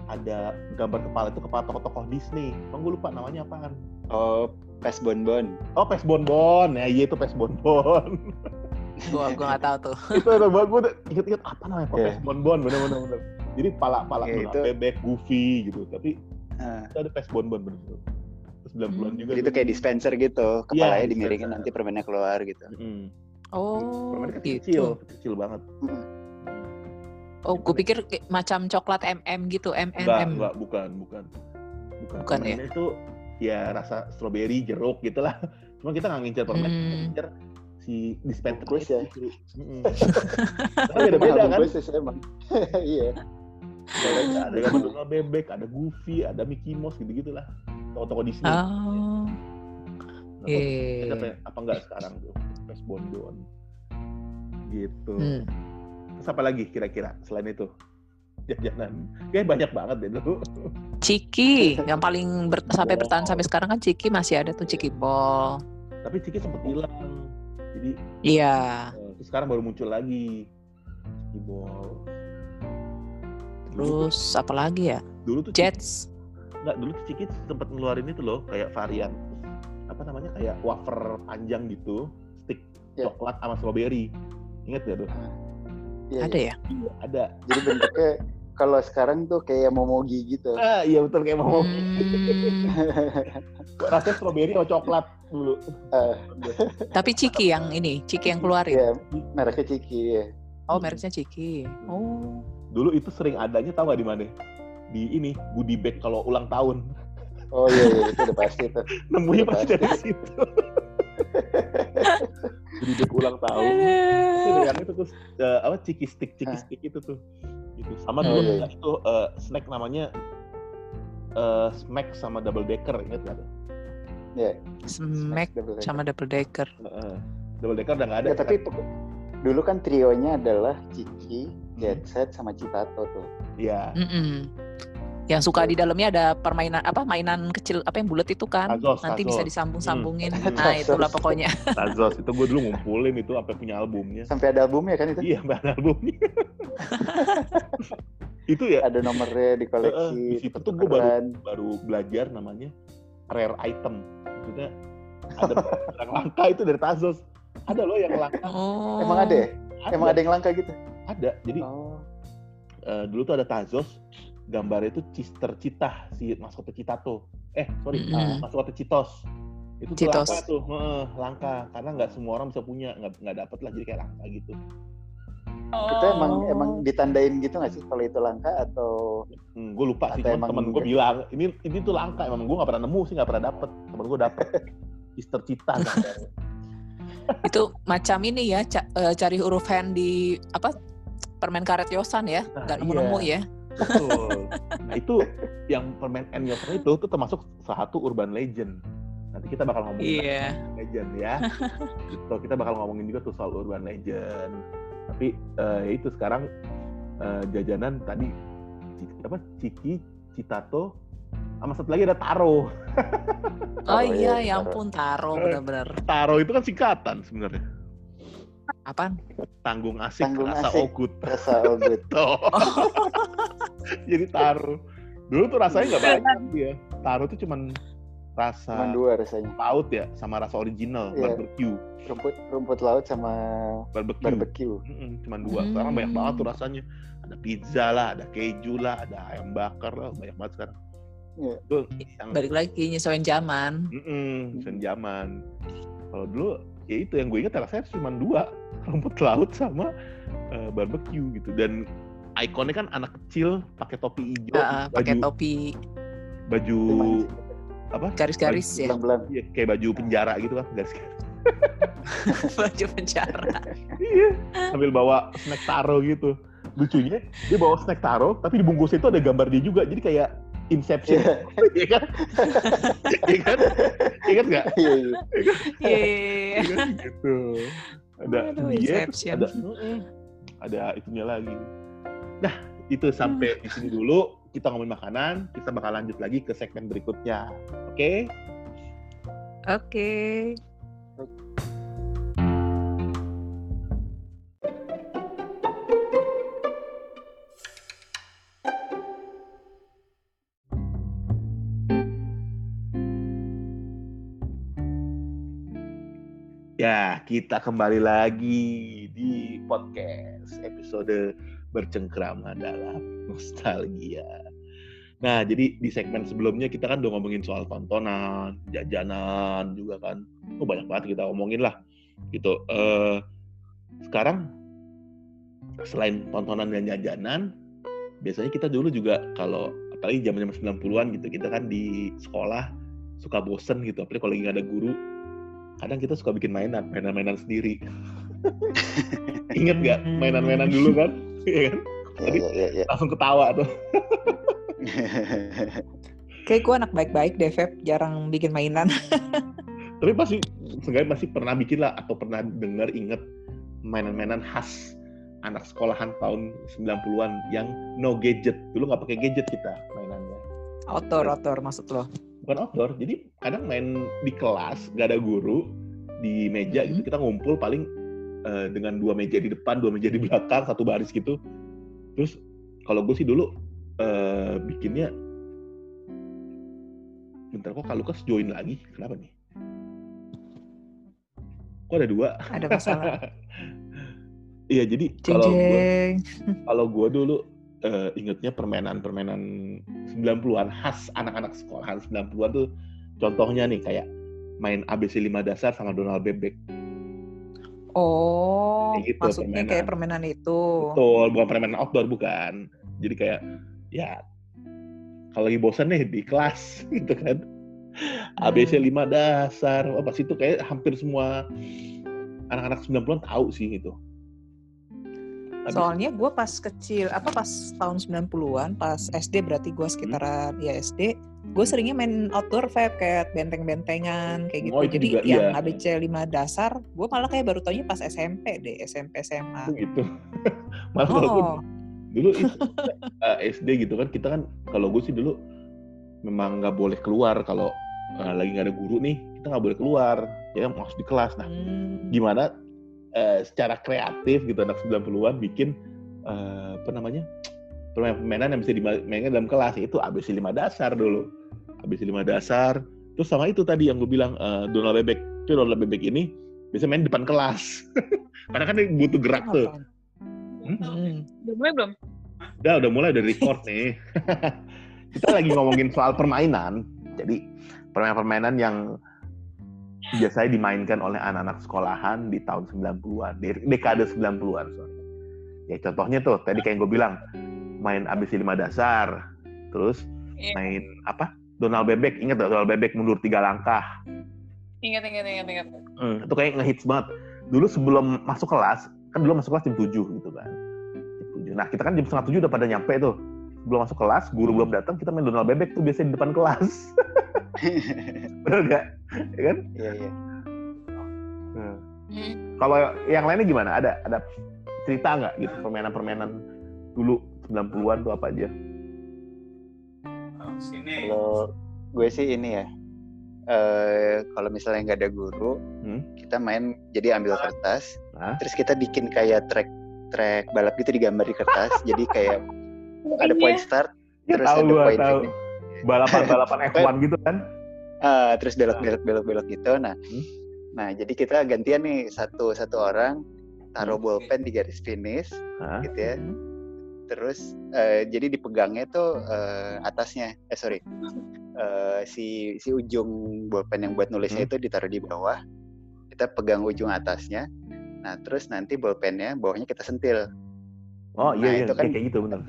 Ada gambar kepala itu kepala tokoh-tokoh Disney. Emang gue lupa namanya apaan. Oh, pas bonbon. Oh, Pes Bonbon. Ya, iya itu Pes Bonbon. Gua gua nggak tahu tuh. itu ada banget udah inget-inget apa namanya Iya. Pes Bonbon bener-bener bener. Jadi pala-pala Iya, yeah, itu- bebek, goofy gitu. Tapi Ah, itu ada Pes Bonbon bener Terus 90-an juga. jadi itu kayak dispenser gitu. Kepalanya dispenser. dimiringin nanti permennya keluar gitu. Mm. Oh, Permennya kecil, gitu. kecil banget. Hmm. Oh, gue pikir kayak macam coklat MM gitu, Enggak, MNM. enggak, bukan, bukan. Bukan, Bukan ya? Itu ya rasa strawberry, jeruk gitu lah. Cuma kita nggak ngincer permen, Hmm. ngincer si dispenser Bungkus ya? itu. Mm-mm. Tapi beda-beda kan? Emang. Iya. Ada ada gambar Donald bebek, ada Goofy, ada Mickey Mouse gitu-gitu lah. Toko-toko Disney. Oh, iya. Ada apa, apa enggak sekarang tuh? Pes Bonbon. Gitu. Hmm. Terus apa lagi kira-kira selain itu? Jajanan. Kayak banyak banget deh dulu. Ciki yang paling ber- sampai bertahan sampai sekarang kan Ciki masih ada tuh Ciki Ball. Tapi Ciki sempat hilang. Jadi Iya. terus sekarang baru muncul lagi. Ciki Ball. Terus apa lagi ya? dulu tuh Jets. nggak dulu tuh Ciki sempat ngeluarin itu loh kayak varian apa namanya kayak wafer panjang gitu stick Ya. coklat sama strawberry ingat gak tuh Iya, Ada iya. ya? ada Jadi bentuknya kalau sekarang tuh kayak momogi gitu. ah iya betul kayak mau Hmm, rasanya strawberry sama coklat dulu Eh, tapi Ciki yang ini, Ciki yang keluarin. Iya, mereknya Ciki ya. Oh, mereknya Ciki. Oh. dulu itu sering adanya tahu gak di mana di ini goodie bag kalau ulang tahun Oh iya, iya itu udah pasti tuh. nemunya pasti dari situ bag ulang tahun itu yang itu tuh eh, apa ciki stick ciki Hah. stick itu tuh gitu sama Oh, dulu iya, ada itu eh, snack namanya eh smack sama double decker ingat gak tuh Iya. Smack double decker. sama double decker. Heeh. double decker udah nggak ada Ya, tapi pokok- dulu kan trionya adalah Ciki, Jet Set, sama Citato tuh. Iya. Mm-mm. Yang suka di dalamnya ada permainan apa mainan kecil apa yang bulat itu kan? Tazos, Nanti tazos. bisa disambung-sambungin. Hmm. Nah, Tazos. itulah pokoknya. Tazos itu gue dulu ngumpulin itu apa punya albumnya Sampai ada albumnya kan itu. iya mbak albumnya itu ya Ada nomornya di koleksi. Heeh, di situ tuh gua baru- baru belajar namanya rare item maksudnya ada barang langka itu dari Tazos ada loh yang langka Oh. Emang ada ya? Emang ada yang langka gitu? ada jadi Oh. eh, dulu tuh ada Tazos gambarnya itu Cister Citah si maskotnya Citato eh sorry Mm-mm. maskotnya Citos itu tuh Citos. langka tuh Heeh, langka karena nggak semua orang bisa punya nggak nggak dapet lah jadi kayak langka gitu Itu emang Oh. emang ditandain gitu nggak sih kalau itu langka atau hmm, gue lupa sih cuman emang temen gue gitu? bilang ini ini tuh langka emang gue nggak pernah nemu sih nggak pernah dapet temen gue dapet Cister Citah gambarnya. Itu macam ini ya, ca- eh, cari huruf hand di apa? Permen karet Yosan ya, Nah, nggak nemu-nemu ya. Betul. Nah itu yang permen Yosan itu tuh termasuk salah satu urban legend. Nanti kita bakal ngomongin Iya. urban legend ya. Gitu, kita bakal ngomongin juga tuh soal urban legend. Tapi eh, ya itu sekarang eh, jajanan tadi apa Ciki, Citato, sama satu lagi ada Taro. Oh Taro, iya, iya, ya Taro. ampun Taro Eh. bener-bener. Taro itu kan singkatan sebenarnya. Apaan? Tanggung asik, Tanggung rasa asik. ogut. rasa ogut? Tuh. Jadi Taro. Dulu tuh rasanya nggak banyak dia. Taro tuh cuman rasa Cuma dua rasanya. laut ya sama rasa original Iya. barbecue Rumput rumput laut sama barbecue, barbecue. Mm-mm, cuman dua sekarang banyak Hmm. banget tuh rasanya ada pizza lah ada keju lah ada ayam bakar lah banyak banget sekarang Iya. yang Balik lagi nyesuaiin zaman. mm sen zaman kalau dulu ya itu yang gue ingat rasanya cuma dua rumput laut sama eh, barbecue gitu dan ikonnya kan anak kecil pakai topi hijau Ah, pakai topi baju apa garis-garis ya. Iya, kayak baju penjara gitu kan garis Baju penjara. Iya, sambil bawa snack taro gitu. Lucunya dia bawa snack taro, tapi di bungkus itu ada gambar dia juga. Jadi kayak Inception, Iya. iya kan? Iya kan? Ingat nggak? Iya, iya. Iya. Iya kan? gitu. Ada Aduh, dia, Inception. ada ada itunya lagi. Nah, itu sampai di sini dulu. Kita ngomongin makanan, kita bakal lanjut lagi ke segmen berikutnya. Oke? Oke. Ya, kita kembali lagi di podcast episode bercengkrama dalam nostalgia. Nah, jadi di segmen sebelumnya kita kan udah ngomongin soal tontonan, jajanan juga kan. Oh, banyak banget kita ngomongin lah. Gitu. Eh sekarang selain tontonan dan jajanan, biasanya kita dulu juga kalau apalagi zaman-zaman 90-an gitu, kita kan di sekolah suka bosen gitu, apalagi kalau lagi ada guru, kadang kita suka bikin mainan, mainan-mainan sendiri. Ingat nggak mainan-mainan dulu kan? Iya kan? Iya, iya, iya, iya. Langsung ketawa tuh. Kayak gue anak baik-baik deh, Feb. Jarang bikin mainan. Tapi pasti, seenggaknya pasti pernah bikin lah atau pernah dengar inget mainan-mainan khas anak sekolahan tahun 90-an yang no gadget. Dulu nggak pakai gadget kita mainannya. Outdoor, outdoor maksud lo. Bukan outdoor, jadi kadang main di kelas, nggak ada guru, di meja gitu, Mhm. kita ngumpul paling eh, dengan dua meja di depan, dua meja di belakang, satu baris gitu. Terus kalau gue sih dulu eh, bikinnya bentar kok Kak Lukas join lagi kenapa nih kok ada dua Ada masalah. iya jadi kalau jeng. kalau gua dulu eh, ingetnya permainan-permainan 90-an khas anak-anak sekolahan 90-an tuh contohnya nih kayak main ABC 5 dasar sama Donald Bebek. Oh, Kayak gitu, maksudnya kayak permainan. permainan itu. Betul, bukan permainan outdoor bukan. Jadi kayak ya kalau lagi bosan nih di kelas gitu kan. ABC 5 dasar, oh, pas itu kayak hampir semua anak-anak 90-an tahu sih itu. Soalnya gue pas kecil, apa pas tahun 90-an, pas SD berarti gue sekitaran Hmm. ya SD, gue seringnya main outdoor vape kayak benteng-bentengan kayak gitu. Oh, Jadi juga, yang iya. ABC 5 dasar, gue malah kayak baru taunya pas SMP deh, SMP SMA. gitu. Malah Oh, dulu itu eh, SD gitu kan kita kan kalau gue sih dulu memang nggak boleh keluar kalau eh, lagi nggak ada guru nih kita nggak boleh keluar ya harus di kelas nah hmm. gimana eh, secara kreatif gitu anak 90-an bikin eh, apa namanya permainan-permainan yang bisa dimainkan dalam kelas itu ABC 5 dasar dulu ABC 5 dasar terus sama itu tadi yang gue bilang eh, Donald Bebek itu Donald Bebek ini bisa main depan kelas karena kan dia butuh gerak tuh? Hmm? Hmm. Udah mulai belum? Udah, udah mulai dari record nih. Kita lagi ngomongin soal permainan. Jadi, permainan-permainan yang biasanya dimainkan oleh anak-anak sekolahan di tahun 90-an, di dekade 90-an, sorry. Ya, contohnya tuh, tadi kayak gue bilang, main ABC 5 dasar, terus Iya. main apa? Donald Bebek, ingat gak Donald Bebek mundur tiga langkah? Ingat, ingat, ingat, ingat. Hmm, itu kayak ngehits banget. Dulu sebelum masuk kelas, kan dulu masuk kelas jam 7 gitu kan. Jam 7. Nah, kita kan jam setengah 7 udah pada nyampe tuh. Sebelum masuk kelas, guru belum datang, kita main Donald Bebek tuh biasanya di depan kelas. Bener gak? Ya kan? Iya iya. Nah, Hmm. Kalau yang lainnya gimana? Ada ada cerita nggak gitu permainan-permainan dulu 90-an tuh apa aja? Kalau gue sih ini ya. eh kalau misalnya nggak ada guru, Hmm. kita main jadi ambil kertas, Hah? terus kita bikin kayak track track balap gitu digambar di kertas, jadi kayak ada Iya. point start, Ya terus tahu ada point tahu. finish. Balapan-balapan F1 gitu kan? Ah, terus belok-belok belok-belok gitu. Nah, Hmm. nah jadi kita gantian nih satu satu orang taruh Hmm. bolpen di garis finish, gitu ya. Terus eh, jadi dipegangnya tuh eh, atasnya, eh sorry, eh, si si ujung bolpen yang buat nulisnya Hmm. itu ditaruh di bawah. Kita pegang ujung atasnya. Nah, terus nanti bolpennya bawahnya kita sentil. Oh iya Nah, iya itu kan- kayak gitu bener.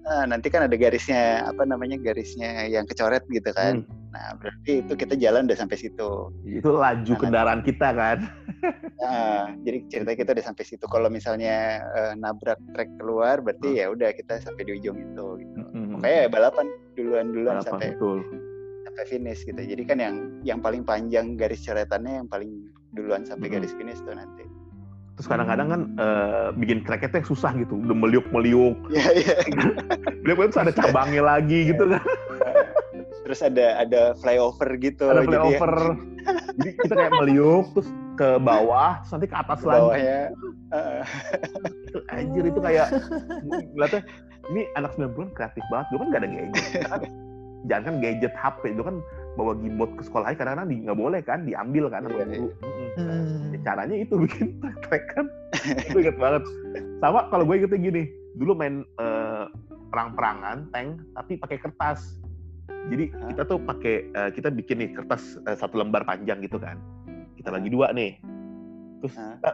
Nah, nanti kan ada garisnya apa namanya garisnya yang kecoret gitu kan. Hmm. Nah, berarti itu kita jalan udah sampai situ. Itu laju Nah, kendaraan kita kan? Nah, jadi ceritanya kita udah sampai situ. Kalau misalnya eh, nabrak trek keluar, berarti ya udah kita sampai di ujung itu. Gitu. Hmm. Makanya ya balapan duluan-duluan Balapan, sampai betul. sampai finish gitu. Jadi kan yang yang paling panjang garis coretannya yang paling duluan sampai Mm-mm. garis finish tuh nanti. Terus kadang-kadang kan eh, bikin tracknya tuh yang susah gitu, udah meliuk-meliuk. Iya iya. Meliuk-meliuk terus ada cabangnya lagi gitu kan. Terus ada ada flyover gitu. Ada jadi flyover. Jadi kita kayak meliuk terus ke bawah, terus nanti ke atas ke lagi. bawahnya. eh, Itu anjir itu kayak ngeliatnya ini anak 90-an kreatif banget. Dulu kan gak ada gadget. Kan, jangan kan gadget HP, dulu kan bawa gimbot ke sekolah kadang-kadang di- nggak boleh kan, diambil kan sama Iya, guru. Mm-mm. Hmm. Ya, caranya itu bikin track kan. itu inget banget. Sama kalau gue ingetnya gini, dulu main eh, perang-perangan tank tapi pakai kertas. Jadi kita tuh pakai eh, kita bikin nih kertas eh, satu lembar panjang gitu kan. Kita bagi dua nih. Terus kita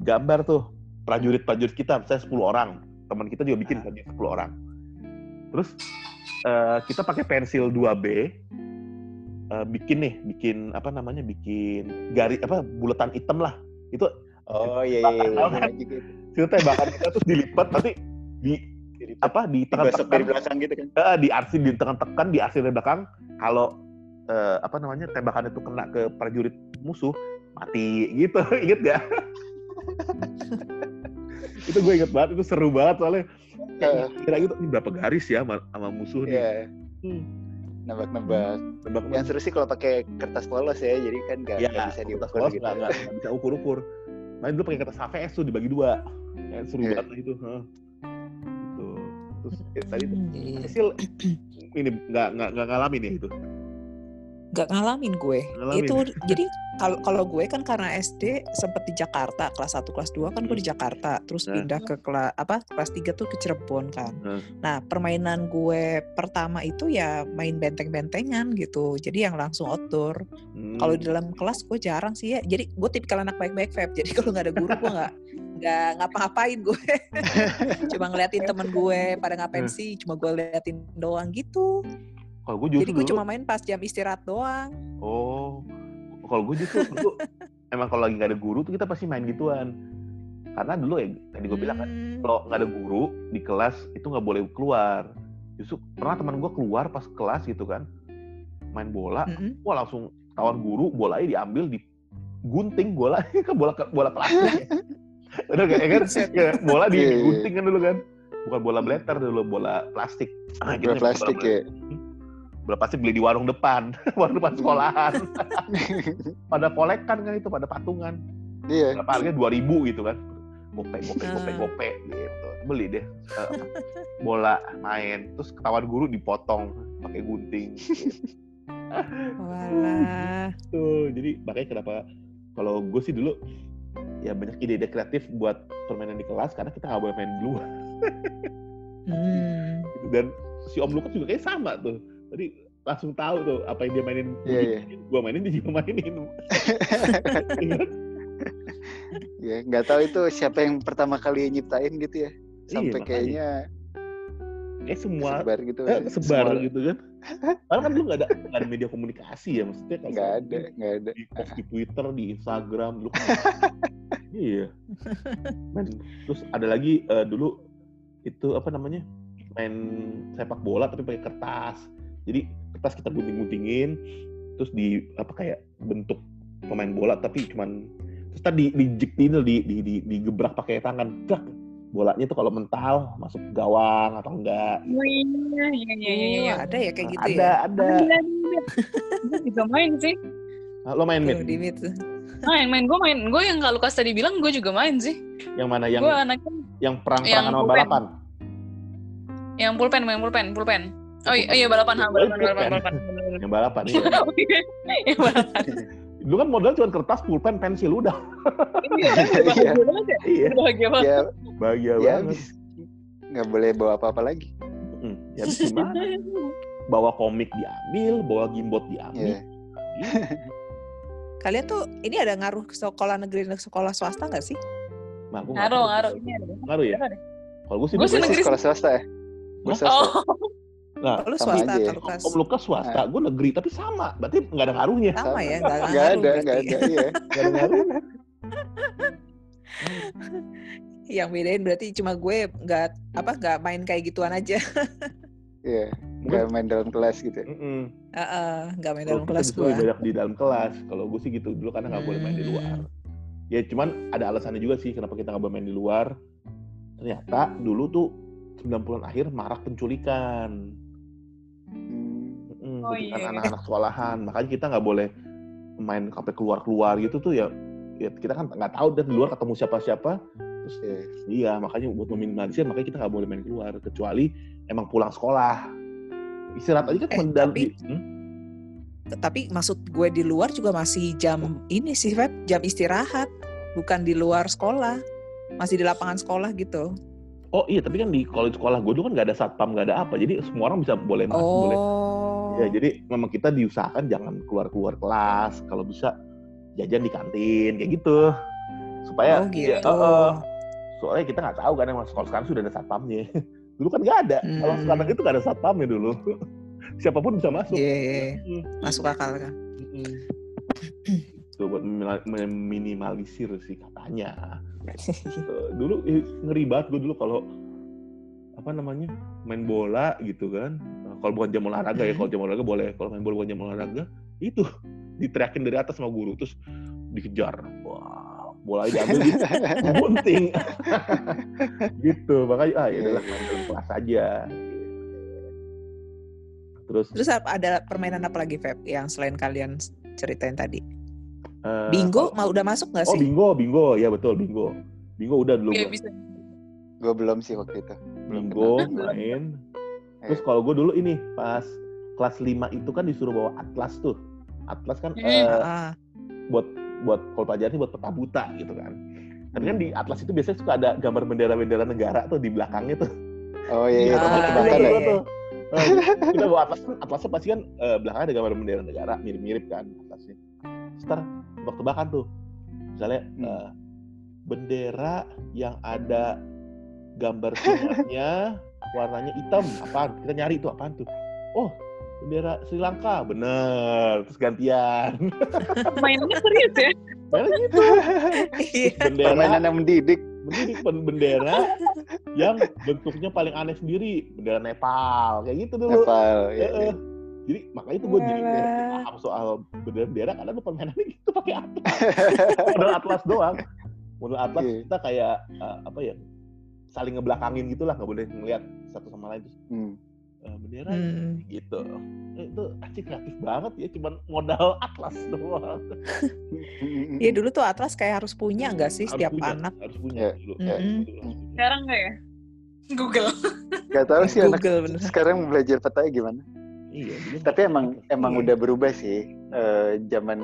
gambar tuh prajurit-prajurit kita, misalnya 10 orang. Teman kita juga bikin prajurit 10 orang. Terus eh, kita pakai pensil 2B eh, bikin nih, bikin apa namanya? bikin garis apa bulatan hitam lah. Itu Oh iya iya iya. Iya, kan? juga. itu tembakan kita terus dilipat nanti di apa di Digosok dari tekan-tekan belakang gitu kan. eh, di arsip di tekan-tekan di arsip dari belakang kalau eh, apa namanya tembakan itu kena ke prajurit musuh mati gitu inget gak itu gue inget banget itu seru banget soalnya kayak kira gitu ini berapa garis ya sama, sama musuh nih Iya. Hmm. Nebak-nebak. tembak Yang seru sih kalau pakai kertas polos ya, jadi kan nggak ya bisa diukur polos gitu. nggak nggak nggak bisa ukur-ukur main dulu pakai kertas HVS tuh dibagi dua ya, seru Iya. banget itu Hah. gitu itu terus ya, tadi tuh Hmm, iya. Cecil ini nggak nggak nggak ngalamin ya itu Gak ngalamin gue. Ngalamin. Itu jadi kalau kalau gue kan karena SD sempet di Jakarta kelas 1 kelas 2 kan gue di Jakarta, terus Nah. pindah ke kelas apa? kelas 3 tuh ke Cirebon kan. Nah. Nah, permainan gue pertama itu ya main benteng-bentengan gitu. Jadi yang langsung outdoor. Hmm. Kalau di dalam kelas gue jarang sih ya. Jadi gue tipikal anak baik-baik Feb. Jadi kalau nggak ada guru gue nggak nggak ngapa-ngapain gue. cuma ngeliatin temen gue pada ngapain Hmm. sih. Cuma gue liatin doang gitu. Kalau gue justru Jadi gue dulu- cuma main pas jam istirahat doang. Oh, kalau gue justru dulu emang kalau lagi nggak ada guru tuh kita pasti main gituan. Karena dulu ya tadi gue bilang kan, Hmm. kalau nggak ada guru di kelas itu nggak boleh keluar. Justru pernah teman gue keluar pas kelas gitu kan, main bola, Mm-mm. wah langsung tawan guru, bolanya diambil di gunting bola kan bola bola plastik. ya. Udah kayak kan, Buset. ya, bola di Iya, iya. digunting kan dulu kan, bukan bola blatter dulu, bola plastik. Ah, gitu Bola nih, plastik bola- ya. Bola plastik beli di warung depan, warung depan sekolahan. pada kolekan kan itu, pada patungan. Iya. Berapa harganya dua ribu gitu kan? Gope, gope, gope, Ah. gope gitu. Beli deh eh, bola main, terus ketahuan guru dipotong pakai gunting. Walah. Tuh, jadi makanya kenapa kalau gue sih dulu ya banyak ide-ide kreatif buat permainan di kelas karena kita nggak boleh main di luar. Hmm. gitu. Dan si Om Lukas juga kayak sama tuh. Tadi langsung tahu tuh apa yang dia mainin. Iya, iya. Gue mainin dia juga mainin. Iya? Ya, nggak tahu itu siapa yang pertama kali nyiptain gitu ya. Sampai makanya. kayaknya Kayak semua sebar gitu. eh, sebar Semua- gitu kan. Padahal kan dulu nggak ada nggak ada media komunikasi ya maksudnya kalau Nggak ada, nggak ada. di post di Twitter, di Instagram dulu kan. iya. Terus ada lagi eh, dulu itu apa namanya? main sepak bola tapi pakai kertas. Jadi kertas kita gunting-guntingin terus di apa kayak bentuk pemain bola tapi cuman terus tadi di di di di, di, digebrak pakai tangan. Dak. Bolanya tuh kalau mental masuk gawang atau enggak. Oh iya, iya, iya, iya, iya. Oh, ada ya kayak gitu ada, ya. ada. Ada, juga main sih. Nah, lo main di Meet tuh. Main, main. Gue main. Gue yang kalau Lukas tadi bilang, gue juga main sih. Yang mana? Yang Gue anaknya yang perang-perangan yang sama pulpen. balapan? yang pulpen, main pulpen, pulpen. Oh iya, iya balapan, ha, balapan, Pulpen. balapan, balapan. Yang balapan iya. Oh, iya. Yang balapan. Dulu kan modal cuma kertas, pulpen, pensil udah. Iya, bahagia banget ya. Iya. Bahagia banget. Ya, Bahagia ya banget. Nggak boleh bawa apa-apa lagi. Mm, Ya gimana? Bawa komik diambil, bawa gimbot diambil. Iya. Kalian tuh ini ada ngaruh ke sekolah negeri dan sekolah swasta nggak sih? Nah, Ngaruh, ngaruh. Ini ada. Ngaruh ya? Kalau gue sih, Gue sih negeri sekolah swasta ya. Gue Hah? swasta. Oh, Nah, Kalau sama swasta, aja ya. kalau Lukas. Om Lukas swasta, gue negeri, tapi sama. Berarti nggak ada ngaruhnya. Sama ya, nggak Nggak ngaruh ada, nggak berarti. ada. Iya. Nggak ada ngaruhnya. Yang bedain berarti cuma gue nggak apa nggak main kayak gituan aja. Iya. Nggak main dalam kelas gitu. ya. Heeh, nggak main dalam kelas gue. lebih banyak di dalam kelas. Kalau gue sih gitu dulu karena nggak boleh main di luar. Hmm. Ya cuman ada alasannya juga sih kenapa kita nggak boleh main di luar. Ternyata dulu tuh 90-an akhir marak penculikan. Hmm. Oh, penculikan iya. anak-anak sekolahan. Makanya kita nggak boleh main sampai keluar-keluar gitu tuh ya. ya kita kan nggak tahu dan di luar ketemu siapa-siapa. Terus Iya. iya makanya buat meminimalisir makanya kita nggak boleh main keluar kecuali emang pulang sekolah. Istirahat aja kan Eh, dalam tapi- hmm? Tapi maksud gue di luar juga masih jam ini sih, Feb, jam istirahat, bukan di luar sekolah, masih di lapangan sekolah gitu. Oh iya, tapi kan di di sekolah gue dulu kan nggak ada satpam, nggak ada apa. Jadi semua orang bisa boleh masuk, boleh. Oh, Ya, jadi memang kita diusahakan jangan keluar-keluar kelas. Kalau bisa jajan di kantin kayak gitu. Supaya oh ya, gitu. eh, eh, soalnya kita nggak tahu kan emang sekolah sekarang sudah ada satpamnya. dulu kan nggak ada. Kalau Hmm. sekarang itu nggak ada satpamnya dulu. Siapa pun bisa masuk. Iya, iya, iya. Masuk akal kan. Tuh buat meminimal- meminimalisir sih katanya. Eh, dulu ngeri banget gue dulu kalau apa namanya main bola gitu kan kalau bukan jam olahraga ya Hmm. kalau jam olahraga boleh kalau main bola bukan jam olahraga itu diteriakin dari atas sama guru terus dikejar wah bola diambil di gunting gitu makanya ah ya adalah main dalam kelas aja terus Terus ada permainan apa lagi, Feb, yang selain kalian ceritain tadi? eh, Bingo, mau udah masuk nggak oh sih? bingo bingo ya betul bingo bingo udah dulu Iya bisa. Gue belum sih waktu itu. belum Bingo kenal. main. Eh. Terus kalau gue dulu ini pas kelas 5 itu kan disuruh bawa atlas tuh. Atlas kan Hmm. eh, Ah, buat buat kalau pelajaran buat peta buta gitu kan. Tapi kan di atlas itu biasanya suka ada gambar bendera-bendera negara tuh di belakangnya tuh. Oh iya, iya, Ah, Iya, iya, ya. tuh. Nah, kita bawa atlas kan, atlasnya pasti kan eh, belakangnya ada gambar bendera negara, mirip-mirip kan atlasnya. Ntar tebak-tebakan tuh. Misalnya Hmm. eh, bendera yang ada gambar singanya warnanya hitam, apaan? Kita nyari itu apaan tuh? Oh, bendera Sri Lanka, bener. Terus gantian. Mainnya serius ya? Mainnya gitu. iya. Bendera Permainan yang mendidik. mendidik bendera yang bentuknya paling aneh sendiri bendera Nepal kayak gitu dulu Nepal. Eh. iya. jadi makanya itu gue jadi paham soal bendera-bendera karena gue permainannya gitu pakai atlas modal atlas doang modal atlas Iya. kita kayak eh, apa ya saling ngebelakangin gitu lah nggak boleh ngeliat satu sama lain terus Hmm. eh, bendera Hmm. gitu Eh, itu anjing kreatif banget ya cuman modal atlas doang Iya dulu tuh Atlas kayak harus punya nggak sih Harus setiap punya, anak? harus punya Iya. dulu. Mm-mm. Harus punya. Sekarang enggak ya? Google. Gak tahu sih anak Google bener. sekarang belajar petanya gimana. iya dulu Tapi emang emang Iya. udah berubah sih. Eh, zaman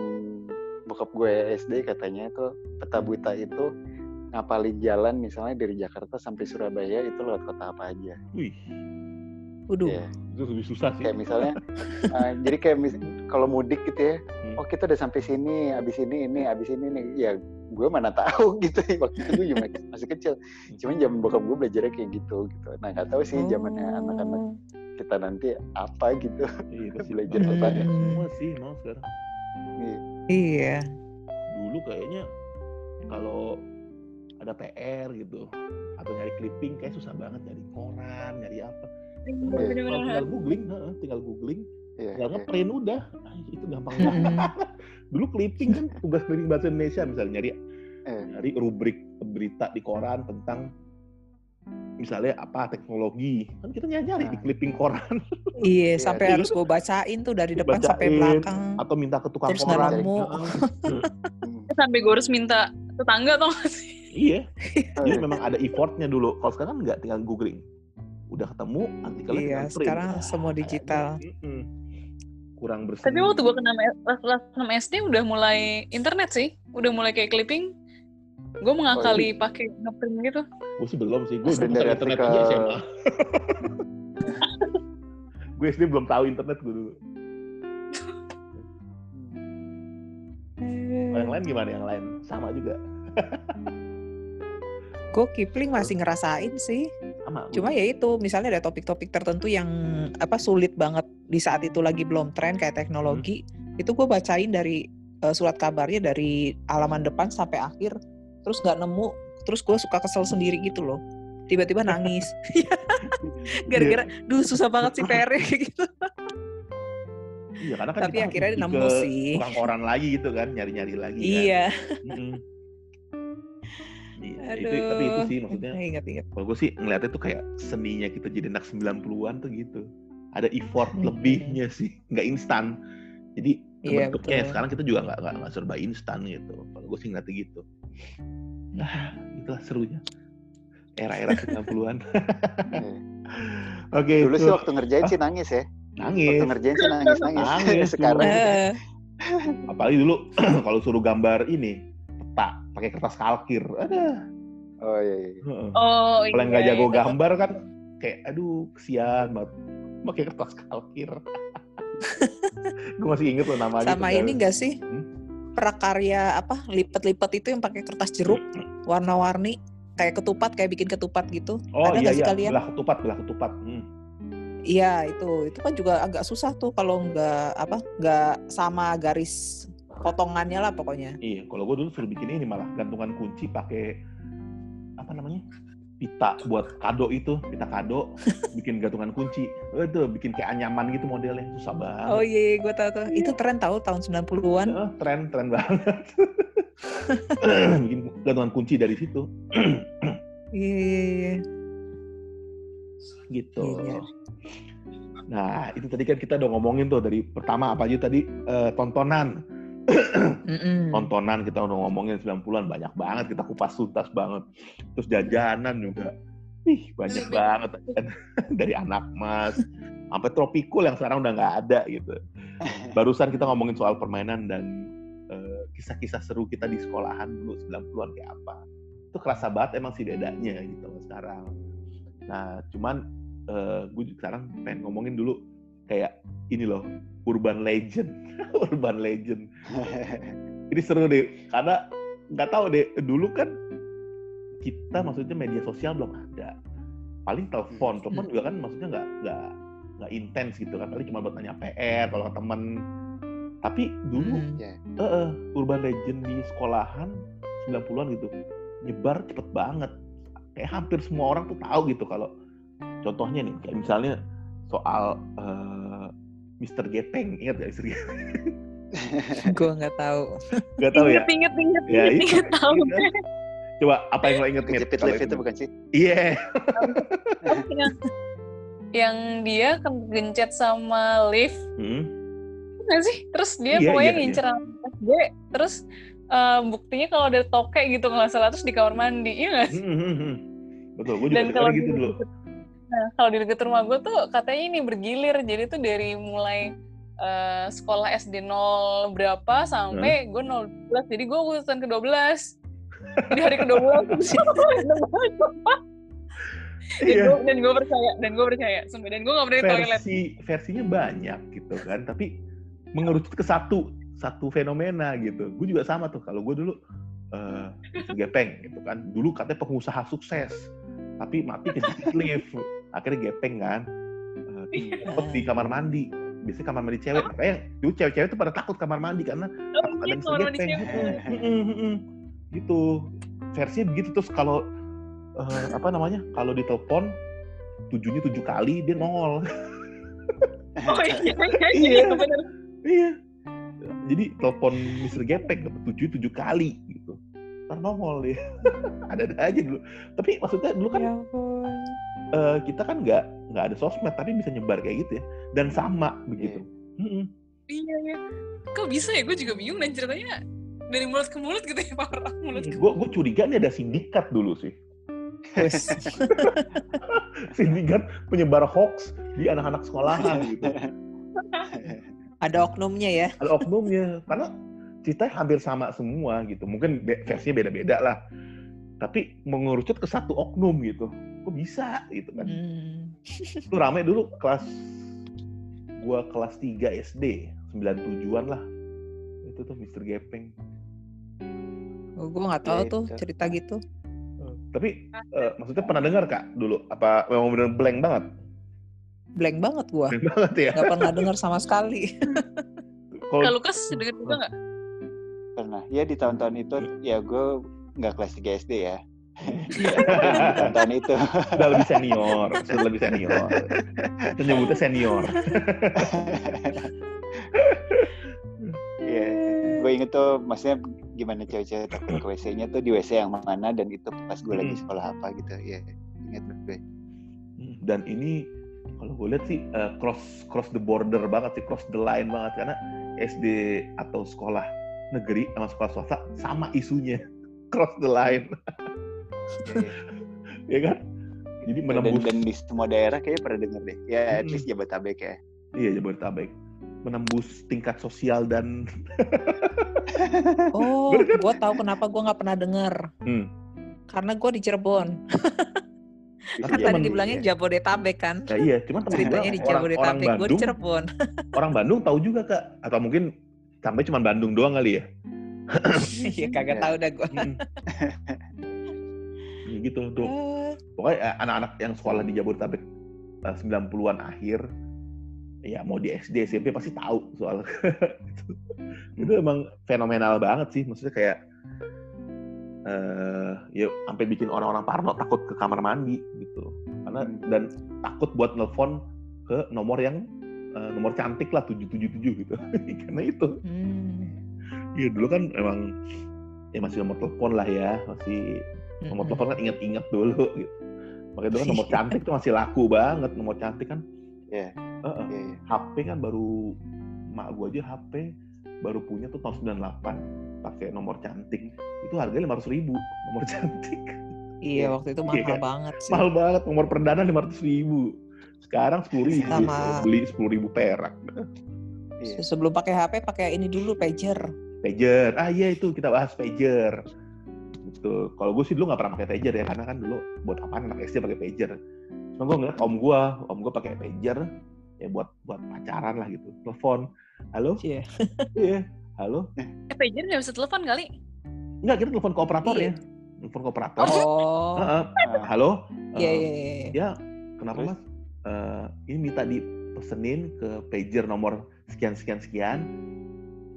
bokap gue SD katanya itu peta buta itu ngapalin jalan misalnya dari Jakarta sampai Surabaya itu lewat kota apa aja. wih Waduh. Iya. itu lebih susah sih Kayak misalnya, eh, jadi kayak mis- kalau mudik gitu ya, Hmm. oh kita udah sampai sini, abis ini ini, abis ini nih, ya gue mana tahu gitu waktu itu gue juga masih kecil. Cuman zaman bokap gue belajarnya kayak gitu gitu. Nah nggak tahu sih zamannya Oh. anak-anak kita nanti apa gitu. Iya, pasti Belajar petanya. banyak semua sih mau sekarang. Iya. Iya. Dulu kayaknya kalau ada PR gitu atau nyari clipping kayak susah banget nyari koran, nyari apa. Kalau Bener-bener. tinggal googling, heeh, tinggal googling, Iya, tinggal iya. ngeprint udah. Ah, itu gampang banget. Dulu clipping kan tugas clipping bahasa Indonesia misalnya nyari Eh, nyari rubrik berita di koran tentang misalnya apa teknologi kan kita nyari, -nyari di Nah. clipping koran Iya, Iya, sampai iya. harus gue bacain tuh dari depan sampai Bacain, belakang. atau minta ke tukang Terus koran nemu. Hmm. Sampai gue harus minta tetangga tau gak sih? Iya Oh, Jadi iya. memang ada effortnya dulu. Kalau sekarang nggak tinggal googling. Udah ketemu, artikelnya Iya, tinggal print. sekarang Ah, semua digital. ada. Mm-mm. Kurang bersih. Tapi waktu gue kena kelas kelas 6 SD udah mulai internet sih. Udah mulai kayak clipping. Gue mengakali pakai ngeprint gitu. Gue sih belum sih. Gue belum dari internet aja SMA. gue SD belum tahu internet gue dulu. Yang lain gimana? Yang lain sama juga. Gue Kipling masih ngerasain sih. Cuma ya itu, misalnya ada topik-topik tertentu yang apa sulit banget di saat itu lagi belum tren kayak teknologi, itu gue bacain dari eh, surat kabarnya dari halaman depan sampai akhir, terus nggak nemu, terus gue suka kesel sendiri gitu loh. Tiba-tiba nangis. Gara-gara, duh susah banget sih PR gitu. Iya, karena kan Tapi akhirnya nemu sih. Tukang koran lagi gitu kan, nyari-nyari lagi. kan. Iya. Mm-mm. Iya, Aduh. itu, tapi itu sih maksudnya Ingat-ingat. kalau gue sih ngeliatnya tuh kayak seninya kita jadi anak 90-an tuh gitu ada effort Hmm. lebihnya sih nggak instan jadi Iya, bentuknya betul. sekarang kita juga nggak nggak serba instan gitu kalau gue sih ngeliatnya gitu nah itulah serunya era-era 90-an Iya. oke Dulu itu. sih waktu ngerjain sih nangis ya. nangis Waktu ngerjain sih nangis nangis. Nangis, Sekarang apalagi dulu kalau suruh gambar ini peta pakai kertas kalkir ada oh iya iya. Oh kalau nggak iya, jago iya. gambar kan kayak aduh kesian banget pakai kertas kalkir gue masih inget loh namanya sama tuh, ini Gal. enggak sih? Hmm? Prakarya apa? Lipet-lipet itu yang pakai kertas jeruk warna-warni kayak ketupat kayak bikin ketupat gitu. oh Ada iya nggak sih iya kalian? belah ketupat belah ketupat hmm. Iya itu itu kan juga agak susah tuh kalau nggak apa nggak sama garis potongannya lah pokoknya. iya kalau gue dulu suruh bikin ini malah gantungan kunci pakai apa namanya pita buat kado itu pita kado bikin gantungan kunci itu bikin kayak anyaman gitu modelnya susah banget Oh iya, gue tahu tuh. Itu tren tahu tahun 90-an. Eh, tren tren banget bikin gantungan kunci dari situ Iya, iya, iya. gitu. Iya. Nah, itu tadi kan kita udah ngomongin tuh dari pertama apa aja tadi eh, tontonan. Tontonan kita udah ngomongin 90-an banyak banget kita kupas tuntas banget. Terus jajanan juga. Wih, banyak banget kan. Dari anak mas, sampai tropikul yang sekarang udah nggak ada gitu. Barusan kita ngomongin soal permainan dan eh, kisah-kisah seru kita di sekolahan dulu 90-an kayak apa. Itu kerasa banget emang sih bedanya gitu sekarang. Nah, cuman eh, gue sekarang pengen ngomongin dulu kayak ini loh, urban legend. urban legend. Ini seru deh, karena nggak tahu deh, dulu kan kita maksudnya media sosial belum ada. Paling telepon, telepon juga kan maksudnya nggak nggak nggak intens gitu kan, paling cuma buat nanya PR kalau ke temen. Tapi dulu Hmm. Ya. eh, eh, urban legend di sekolahan 90-an gitu nyebar cepet banget. Kayak hampir semua orang tuh tahu gitu kalau contohnya nih kayak misalnya soal eh, Mr. Gepeng, ingat gak Mr. Gepeng? gue nggak tahu. Gak tahu ya? Ingat, ingat, ingat, Ya ingat, itu. ingat, tahu. Coba apa yang lo inget Kejepit kalau lift itu bukan sih? Iya. yang, yang dia kegencet sama lift Hmm. nggak sih? Terus dia Iya, pokoknya iya, ngincer sama SD, terus eh, buktinya kalau ada tokek gitu nggak salah terus di kamar mandi, iya nggak sih? Hmm, hmm, hmm. Betul, gue juga Dan kalau gitu dulu. Nah, kalau di dekat rumah gue tuh katanya ini bergilir, jadi tuh dari mulai eh, sekolah SD 0 berapa sampai gue 012, jadi gue urusan ke 12 di hari ke 12 dan Iya. gue dan gue percaya dan gue percaya. Sumpah dan gue gak pernah di toilet. Versi versinya banyak gitu kan, tapi mengerucut ke satu satu fenomena gitu. Gue juga sama tuh. Kalau gue dulu eh gepeng gitu kan. Dulu katanya pengusaha sukses, tapi mati kejepit lift. Akhirnya gepeng kan. Terus di kamar mandi. Biasanya kamar mandi cewek. Makanya dulu cewek-cewek tuh pada takut kamar mandi karena oh, takut ada iya, mandi Gepeng. Gitu. Versinya begitu terus kalau eh, apa namanya? Kalau ditelepon tujuhnya tujuh kali dia nongol. oh iya iya Iya. iya Iya. Jadi telepon Mr. Gepeng dapat tujuh tujuh kali gitu. Ntar nongol dia. Ada-ada aja dulu. Tapi maksudnya dulu kan Ya eh, kita kan nggak nggak ada sosmed tapi bisa nyebar kayak gitu ya. Dan sama begitu. Mm-mm. iya iya kok bisa ya gue juga bingung dan ceritanya dari mulut ke mulut gitu ya parah mulut ke Gue gue curiga nih ada sindikat dulu sih. Sindikat penyebar hoax di anak-anak sekolahan gitu. Ada oknumnya ya. Ada oknumnya karena ceritanya hampir sama semua gitu. Mungkin versinya beda-beda lah. Tapi mengerucut ke satu oknum gitu. Kok bisa gitu kan? Hmm. itu rame dulu kelas gua kelas 3 SD 97-an lah itu tuh Mr. Gepeng Oh, gue nggak tahu Ya, tuh cerita gitu. tapi eh, maksudnya pernah dengar kak dulu apa memang bener blank banget Blank banget gue. blank banget ya Nggak pernah dengar sama sekali. Kak kalau Lukas dengar juga nggak Pernah. Ya di tahun-tahun itu ya gue nggak kelas 3 SD ya. Iya. di tahun-tahun itu. udah lebih senior sudah lebih senior Kita nyebutnya senior Iya. Gue inget tuh maksudnya gimana cewek-cewek takut ke WC-nya tuh di WC yang mana dan itu pas gue lagi Hmm. sekolah apa gitu. Iya. Ingat tuh gue. Hmm, dan ini kalau gue lihat sih eh, cross cross the border banget sih cross the line banget karena SD atau sekolah negeri sama sekolah swasta sama isunya cross the line Iya. ya kan jadi dan, menembus dan di semua daerah kayaknya pernah denger deh. Ya at Mm-mm. least Jabotabek ya. iya Jabodetabek menembus tingkat sosial dan Oh, kan? gue tahu kenapa gue nggak pernah dengar. Hmm. Karena gue di Cirebon. Tapi Kan tadi emang- dibilangnya Jabodetabek kan. ya, iya cuman teman Ceritanya di Jabodetabek, gue di Cirebon. orang Bandung tahu juga kak atau mungkin sampai cuma Bandung doang kali ya Iya kagak tahu dah gue. Hmm. Ya gitu tuh pokoknya eh, anak-anak yang sekolah di Jabodetabek eh, 90-an akhir ya mau di SD SMP pasti tahu soal itu. Emang fenomenal banget sih maksudnya kayak eh ya sampai bikin orang-orang parno takut ke kamar mandi gitu. Karena dan takut buat nelfon ke nomor yang eh, nomor cantik lah 777 gitu. Karena itu. Hmm. Iya dulu kan emang ya masih nomor telepon lah ya masih nomor telepon kan inget-inget dulu gitu. Makanya dulu kan nomor cantik tuh masih laku banget nomor cantik kan. Iya. Heeh. Iya, iya. HP kan baru mak gua aja HP baru punya tuh tahun 98 pakai nomor cantik itu harganya 500 ribu nomor cantik Iya, waktu itu mahal Iya. banget sih. Mahal banget, nomor perdana 500 ribu. Sekarang 10 ribu, Sama- beli 10 ribu perak. Iya. Sebelum pakai HP, pakai ini dulu pager. Pager, ah iya itu kita bahas pager. Gitu. Kalau gue sih dulu nggak pernah pakai pager ya, karena kan dulu buat apaan anak SD pakai pager. Cuma gue ngeliat om gue, om gue pakai pager, ya buat buat pacaran lah gitu. Telepon, halo, Iya. iya, halo. Eh, pager nggak bisa telepon kali. Enggak, kita telepon ke operator Iya. ya. Telepon ke operator. Oh. Heeh. halo, Iya, eh, iya, iya. ya kenapa Terus? mas? Eh, ini minta dipesenin ke pager nomor sekian sekian sekian.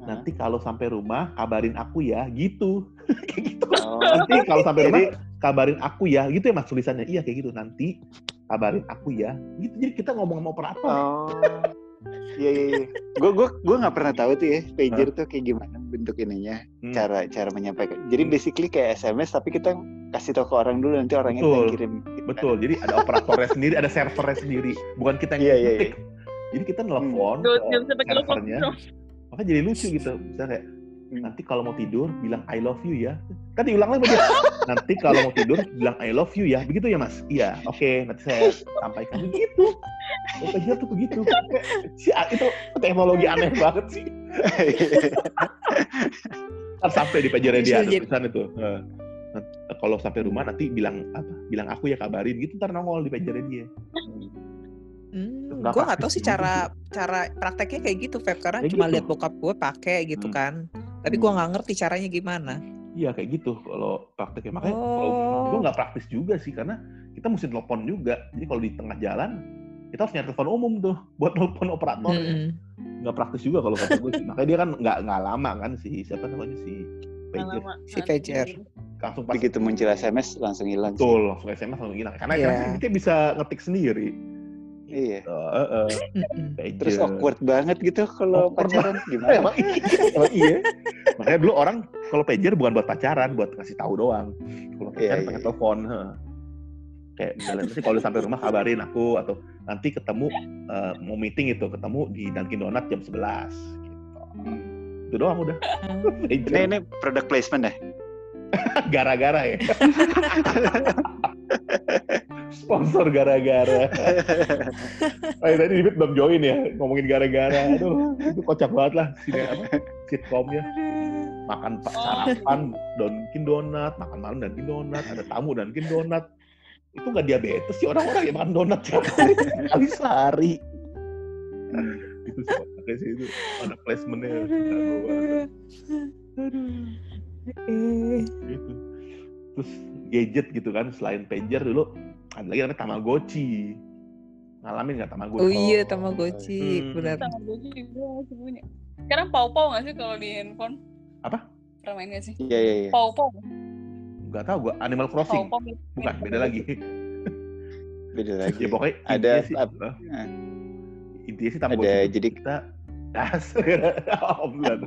Nanti kalau sampai rumah kabarin aku ya, gitu. kayak gitu. Oh. Nanti kalau sampai rumah Jadi- kabarin aku ya, gitu ya mas tulisannya. Iya kayak gitu. Nanti kabarin aku ya. Gitu. Jadi kita ngomong sama operator. Oh. Iya iya iya. Gue gue gue nggak pernah tahu tuh ya pager tuh kayak gimana bentuk ininya, Hmm. cara cara menyampaikan. Jadi Hmm. basically kayak SMS tapi kita kasih tahu ke orang dulu nanti orangnya Betul. yang kirim. gitu. Betul. Jadi ada operatornya sendiri, ada servernya sendiri. Bukan kita yang Iya, iya, ngetik. Jadi kita nelfon Nggak ke nggak bisa pakai telepon. servernya. Makanya jadi lucu gitu. Misalnya kayak Hmm. nanti kalau mau tidur bilang I love you ya. Kan diulang lagi dia. nanti kalau mau tidur bilang I love you ya. Begitu ya Mas? Iya. Oke, nanti saya sampaikan begitu. Oh, pager tuh begitu. Si itu teknologi aneh banget sih. Ntar sampai di pagernya dia ada tulisan itu. Kalau sampai rumah nanti bilang apa? Bilang aku ya kabarin gitu ntar nongol di pagernya dia. Hmm, gue nggak tahu sih cara cara prakteknya kayak gitu, Feb. Karena Kayak cuma gitu. lihat bokap gue pakai gitu Hmm. kan. Tapi gue nggak ngerti caranya gimana. Iya kayak gitu kalau prakteknya makanya kalau Oh. gue nggak praktis juga sih karena kita mesti telepon juga jadi kalau di tengah jalan kita harus nyari telepon umum tuh buat telepon operator Mm-mm. nggak praktis juga kalau kata gue makanya dia kan nggak nggak lama kan si siapa namanya si pager lama. Si pager. langsung pas Begitu muncul SMS langsung hilang. sih. betul langsung SMS langsung hilang karena Iya. kan dia bisa ngetik sendiri Iya. Oh, eh, eh, Mm-mm. pager. Terus awkward banget gitu kalau pacaran gimana? emang iya, emang iya. Makanya dulu orang kalau pager bukan buat pacaran, buat ngasih tahu doang. Kalau pacaran Iya, iya, pakai iya. telepon. heh. Kayak misalnya nanti kalau sampai rumah kabarin aku atau nanti ketemu eh, mau meeting itu ketemu di Dunkin Donat jam 11 gitu. Itu doang udah. Ini Pager. ini product placement ya? Gara-gara ya. Sponsor gara-gara. Oh, tadi Dibit belum join ya ngomongin gara-gara. Aduh, itu kocak banget lah sini apa sitkomnya. Makan pa- sarapan Dunkin Donat, makan malam Dunkin Donat, ada tamu Dunkin Donat. Itu nggak diabetes sih orang-orang yang makan donat tiap hari, kali sehari. itu sih, makanya sih itu ada placementnya. Eh, gitu. Terus gadget gitu kan selain pager dulu ada lagi namanya Tamagotchi. Ngalamin nggak Tamagotchi? Oh iya, Oh, Tamagotchi, hmm. benar. Sama gue juga masih punya. Sekarang pau-pau nggak sih kalau di handphone? Apa? Pernah main nggak sih? Iya iya iya. Pau-pau. Nggak tahu gua Animal Crossing. Pau-pau. Bukan, beda lagi. Beda lagi. ya pokoknya Ada intinya sih, eh, eh, intinya sih Tamagotchi ada jadi- kita das oh, bukan.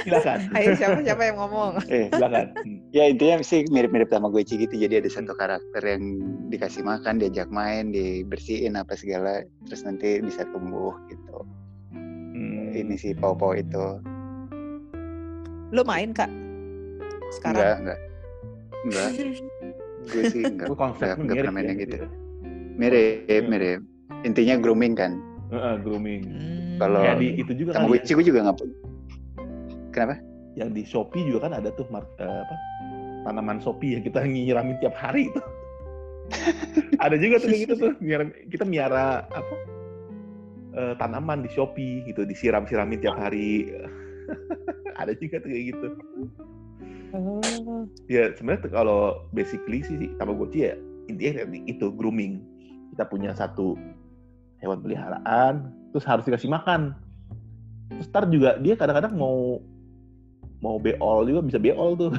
Silakan Ayo siapa siapa yang ngomong? eh silakan Hmm. ya intinya sih mirip-mirip Tamagotchi gitu. Jadi ada satu karakter yang dikasih makan, diajak main, dibersihin apa segala, terus nanti bisa tumbuh gitu. Hmm. Ini sih pau-pau itu. Lu main kak? Enggak, Sekarang? enggak. Enggak. Gue sih enggak. Itu konsepnya Nggak- nggak mirip pernah main ya, yang gitu. Mirip, Iya. mirip. Intinya grooming kan. Heeh, grooming Hmm. Kalau kayak di itu juga kan Tamagotchi gue juga nggak. Kenapa? yang di Shopee juga kan ada tuh mar- eh, apa tanaman Shopee yang kita nyiramin tiap hari itu ada juga tuh kayak gitu tuh nyiram- kita miara apa eh, tanaman di Shopee gitu disiram siramin tiap hari ada juga tuh kayak gitu Oh. ya sebenarnya kalau basically sih sih Tamagotchi ya intinya itu grooming kita punya satu hewan peliharaan terus harus dikasih makan terus ntar juga dia kadang-kadang mau mau beol juga bisa beol tuh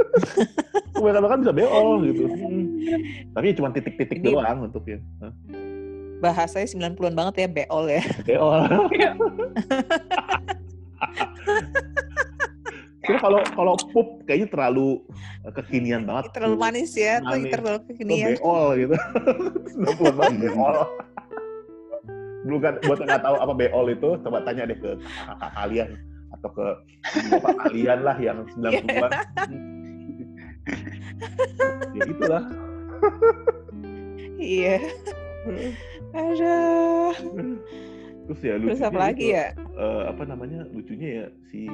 kebanyakan makan bisa beol gitu Hmm. tapi cuma titik-titik Ini- doang untuk ya? Bahasanya 90-an banget ya, beol ya. beol Kira kalau kalau pup kayaknya terlalu kekinian banget. Terlalu manis ya, Manis. terlalu Lo kekinian. beol gitu. 90 banget beol. Belum kan buat nggak tahu apa beol itu, coba tanya deh ke kakak kalian atau ke bapak kalian lah yang 90-an. ya itulah. Iya. Aduh. Terus ya Terus lucunya apa lagi itu, ya? eh, apa namanya lucunya ya si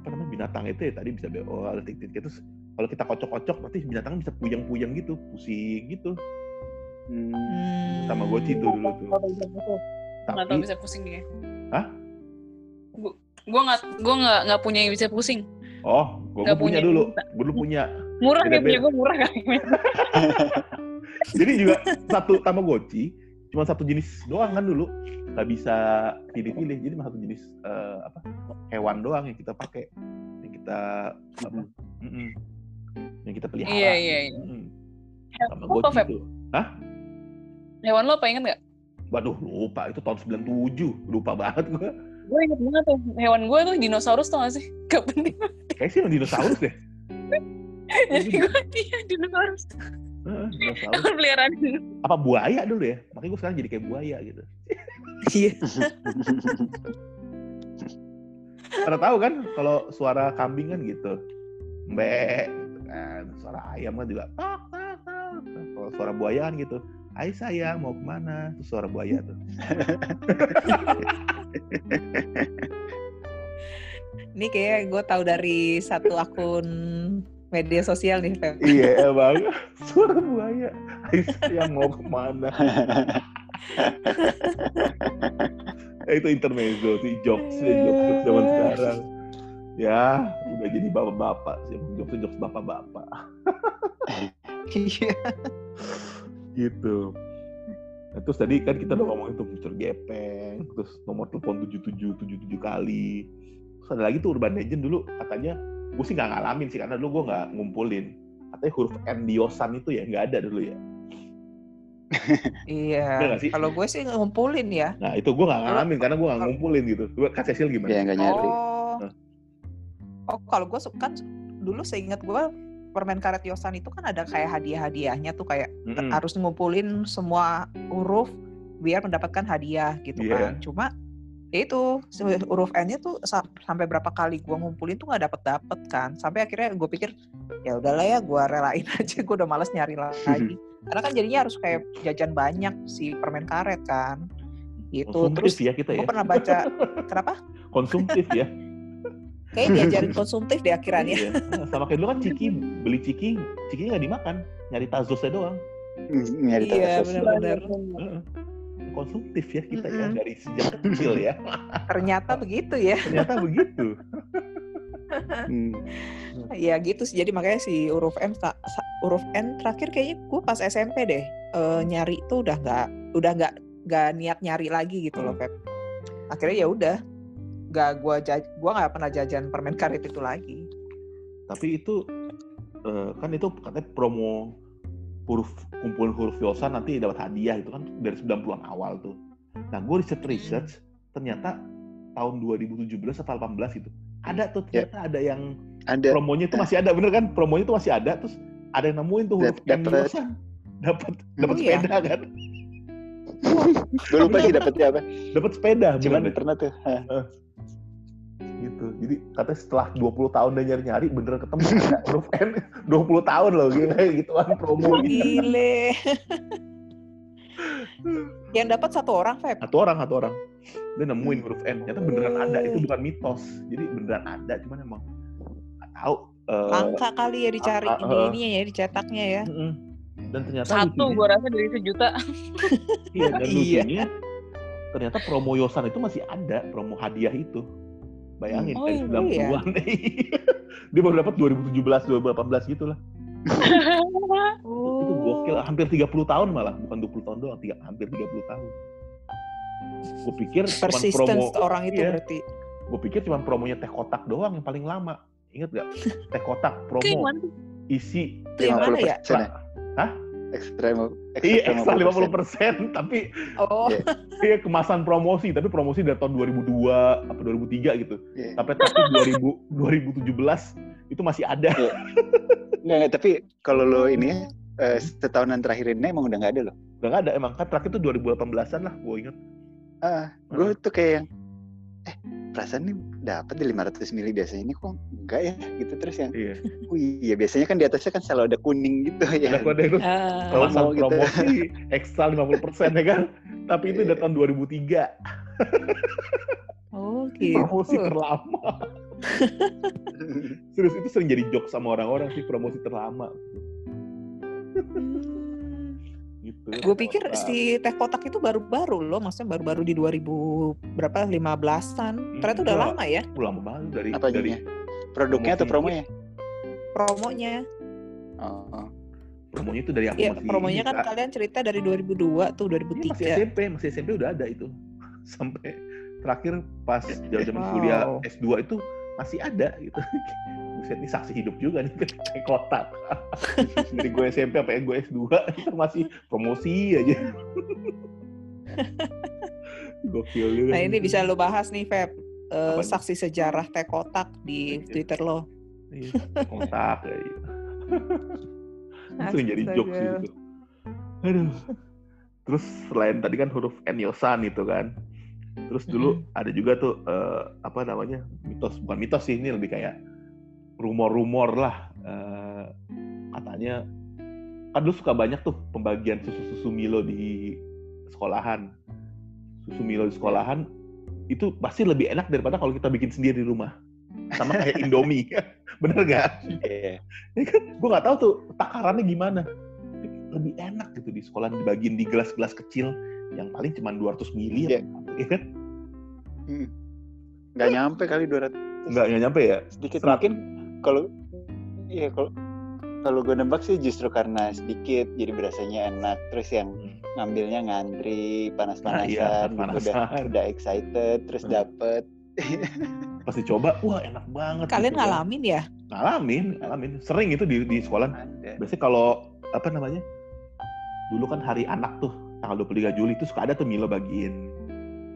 apa namanya binatang itu ya tadi bisa BO ada titik terus kalau kita kocok-kocok nanti binatang bisa puyeng-puyeng gitu pusing gitu Hmm. Hmm. sama Goci tuh dulu tuh Nggak tahu bisa pusing. Dia. Hah? Gu- Gue nggak gue nggak nggak punya yang bisa pusing. oh gue Nggak punya punya dulu gue dulu punya Murah ya punya gue murah kan. jadi juga satu Tamagotchi cuma satu jenis doang kan dulu nggak bisa pilih-pilih jadi cuma satu jenis eh, apa hewan doang yang kita pakai yang kita apa mm-mm, yang kita pelihara Iya iya iya. Apa, Tamagotchi Feb? tuh Hewan lo apa inget nggak? waduh lupa itu tahun 97 lupa banget gue Gue inget banget tuh. Hewan gue tuh dinosaurus tau gak sih? Gak penting. kayak sih dinosaurus deh Jadi gue iya dinosaurus. Heeh, dinosaurus Hewan peliharaan. apa buaya dulu ya makanya gue sekarang jadi kayak buaya gitu Iya. Karena tahu kan kalau suara kambing kan gitu. Mbek gitu kan. Suara ayam kan juga. Kalau suara buaya kan gitu. Hai sayang mau ke mana? Itu suara buaya tuh. Ini kayak gue tahu dari satu akun media sosial nih, Feb. iya emang. Suara buaya. Hai sayang mau ke mana? Eh, itu intermezzo sih jokes jokes zaman sekarang. Ya udah jadi bapak-bapak sih. Jokes jokes bapak-bapak. Iya. Gitu. Nah, terus tadi kan kita udah ngomongin tuh booster gepeng, terus nomor telepon 7777 kali. Terus ada lagi tuh urban legend dulu katanya, gue sih nggak ngalamin sih karena dulu gue nggak ngumpulin. Katanya huruf N di Yosan itu ya nggak ada dulu ya. Iya. Kalau gue sih ngumpulin ya. Nah itu gue nggak ngalamin karena gue nggak ngumpulin gitu. Gue Kak Cecil gimana? ya nggak nyari Oh. Oh, kalau gue kan dulu seingat gue permen karet Yosan itu kan ada kayak hadiah-hadiahnya tuh kayak Mm-mm. harus ngumpulin semua huruf biar mendapatkan hadiah gitu Iya. kan. Cuma ya itu huruf N-nya tuh sa- sampai berapa kali gua ngumpulin tuh nggak dapet dapet kan. Sampai akhirnya gue pikir ya udahlah ya gua relain aja. Gue udah males nyari lagi. Karena kan jadinya harus kayak jajan banyak si permen karet kan. Gitu. Konsumtif Terus ya kita ya. gue pernah baca kenapa? Konsumtif ya. Kayaknya diajarin konsumtif deh akhirannya. Iya. Sama kayak dulu kan Ciki beli Ciki, Ciki nggak dimakan, nyari tazosnya doang. nyari Iya, benar-benar. Heeh. Konsumtif ya kita ya Mm-mm. dari sejak kecil ya. Ternyata begitu ya. Ternyata begitu. Hmm. Ya gitu sih. Jadi makanya si huruf M huruf N terakhir kayaknya gue pas SMP deh eh, nyari tuh udah nggak udah nggak nggak niat nyari lagi gitu loh Pep. Akhirnya ya udah nggak gua jaj gua nggak pernah jajan permen karet itu lagi. Tapi itu eh, kan itu katanya promo huruf kumpulin huruf Yosan nanti dapat hadiah itu kan dari 90-an awal tuh. Nah, gue research research ternyata tahun 2017 atau 18 gitu. Ada tuh Ya. ternyata ada yang ada promonya itu masih ada bener kan? Promonya itu masih ada terus ada yang nemuin tuh huruf dapet. Yosan. Dapat dapat Oh, iya? sepeda kan? gue lupa sih dapetnya apa Dapat sepeda cuman bener pernah tuh. Gitu. Jadi katanya setelah 20 tahun dia nyari-nyari bener ketemu ada huruf N 20 tahun loh gila gitu kan promo Gile. Yang dapat satu orang Feb. satu orang satu orang dia nemuin huruf N ternyata beneran ada itu bukan mitos jadi beneran ada cuman emang nggak tahu eh, Langka kali ya dicari ah, ah, ini ah. ininya ya dicetaknya ya. mm-mm. dan ternyata Satu gue rasa dari sejuta. iya, dan Iya. lucunya ternyata promo Yosan itu masih ada promo hadiah itu bayangin Oh, dari iya. 90-an dia baru dapat 2017 2018 gitu lah itu gokil hampir 30 tahun malah bukan 20 tahun doang tiga, hampir 30 tahun gue pikir cuma promo Persistence orang itu iya. berarti. gue pikir cuma promonya teh kotak doang yang paling lama inget gak teh kotak promo isi Itu yang mana ya? persen ya Hah? Ekstra lima- iya ekstra 50%. 50 persen tapi Oh, Iya. iya kemasan promosi tapi promosi dari tahun 2002 apa 2003 gitu Iya. sampai tapi 2000 2017 itu masih ada Nggak, nggak, tapi kalau lo ini eh, setahunan terakhir ini emang udah nggak ada loh. udah nggak ada emang kan terakhir itu 2018an lah gue inget Ah, gue tuh kayak yang, eh perasaan nih dapat di 500 mili biasanya ini kok enggak ya gitu terus yang Iya. oh iya biasanya kan di atasnya kan selalu ada kuning gitu ya Ada kode itu Ah, Promo pasang gitu. promosi ekstra 50% ya kan. Tapi itu udah tahun 2003. oh gitu. Promosi terlama. Serius itu sering jadi joke sama orang-orang sih promosi terlama. Gitu. Gue pikir si teh kotak itu baru-baru loh, maksudnya baru-baru di 2000 berapa 15-an. Ternyata udah lama ya lama banget dari apa dari produknya atau promonya promonya. oh, oh. promonya itu dari aku Iya, masih promonya kan kalian cerita dari 2002 tuh, Iya, masih 2003. SMP, masih SMP udah ada itu. Sampai terakhir pas zaman Wow. kuliah S2 itu masih ada gitu. Buset ini saksi hidup juga nih kayak kotak. Dari gue SMP sampai gue S2 itu masih promosi aja. Gokil juga. Nah, ini bisa lo bahas nih, Feb. Nih? saksi sejarah teh kotak di Iya. Twitter lo. Iya, kontak ya. iya. Itu yang jadi jokes gitu. Aduh. Terus selain tadi kan huruf N Yosan itu kan. Terus dulu Mm-mm. ada juga tuh eh, apa namanya mitos bukan mitos sih ini lebih kayak rumor-rumor lah Eh, katanya kan dulu suka banyak tuh pembagian susu-susu Milo di sekolahan susu Milo di sekolahan itu pasti lebih enak daripada kalau kita bikin sendiri di rumah sama kayak Indomie bener gak? Iya. Ya kan gue nggak tahu tuh takarannya gimana lebih enak gitu di sekolah dibagiin di gelas-gelas kecil yang paling cuma 200 mili Iya. ya kan Hmm. nggak nyampe kali 200 nggak nggak nyampe ya sedikit Serat. mungkin kalau iya kalau kalau gue nebak sih justru karena sedikit jadi berasanya enak terus yang ngambilnya ngantri Nah, iya, panas-panasan gitu, udah panas-panasan. udah excited terus Hmm. dapet pas dicoba wah enak banget Kalian gitu kan. ngalamin ya? ngalamin ngalamin sering itu di di sekolah biasanya kalau apa namanya dulu kan hari anak tuh tanggal 23 Juli itu suka ada tuh Milo bagiin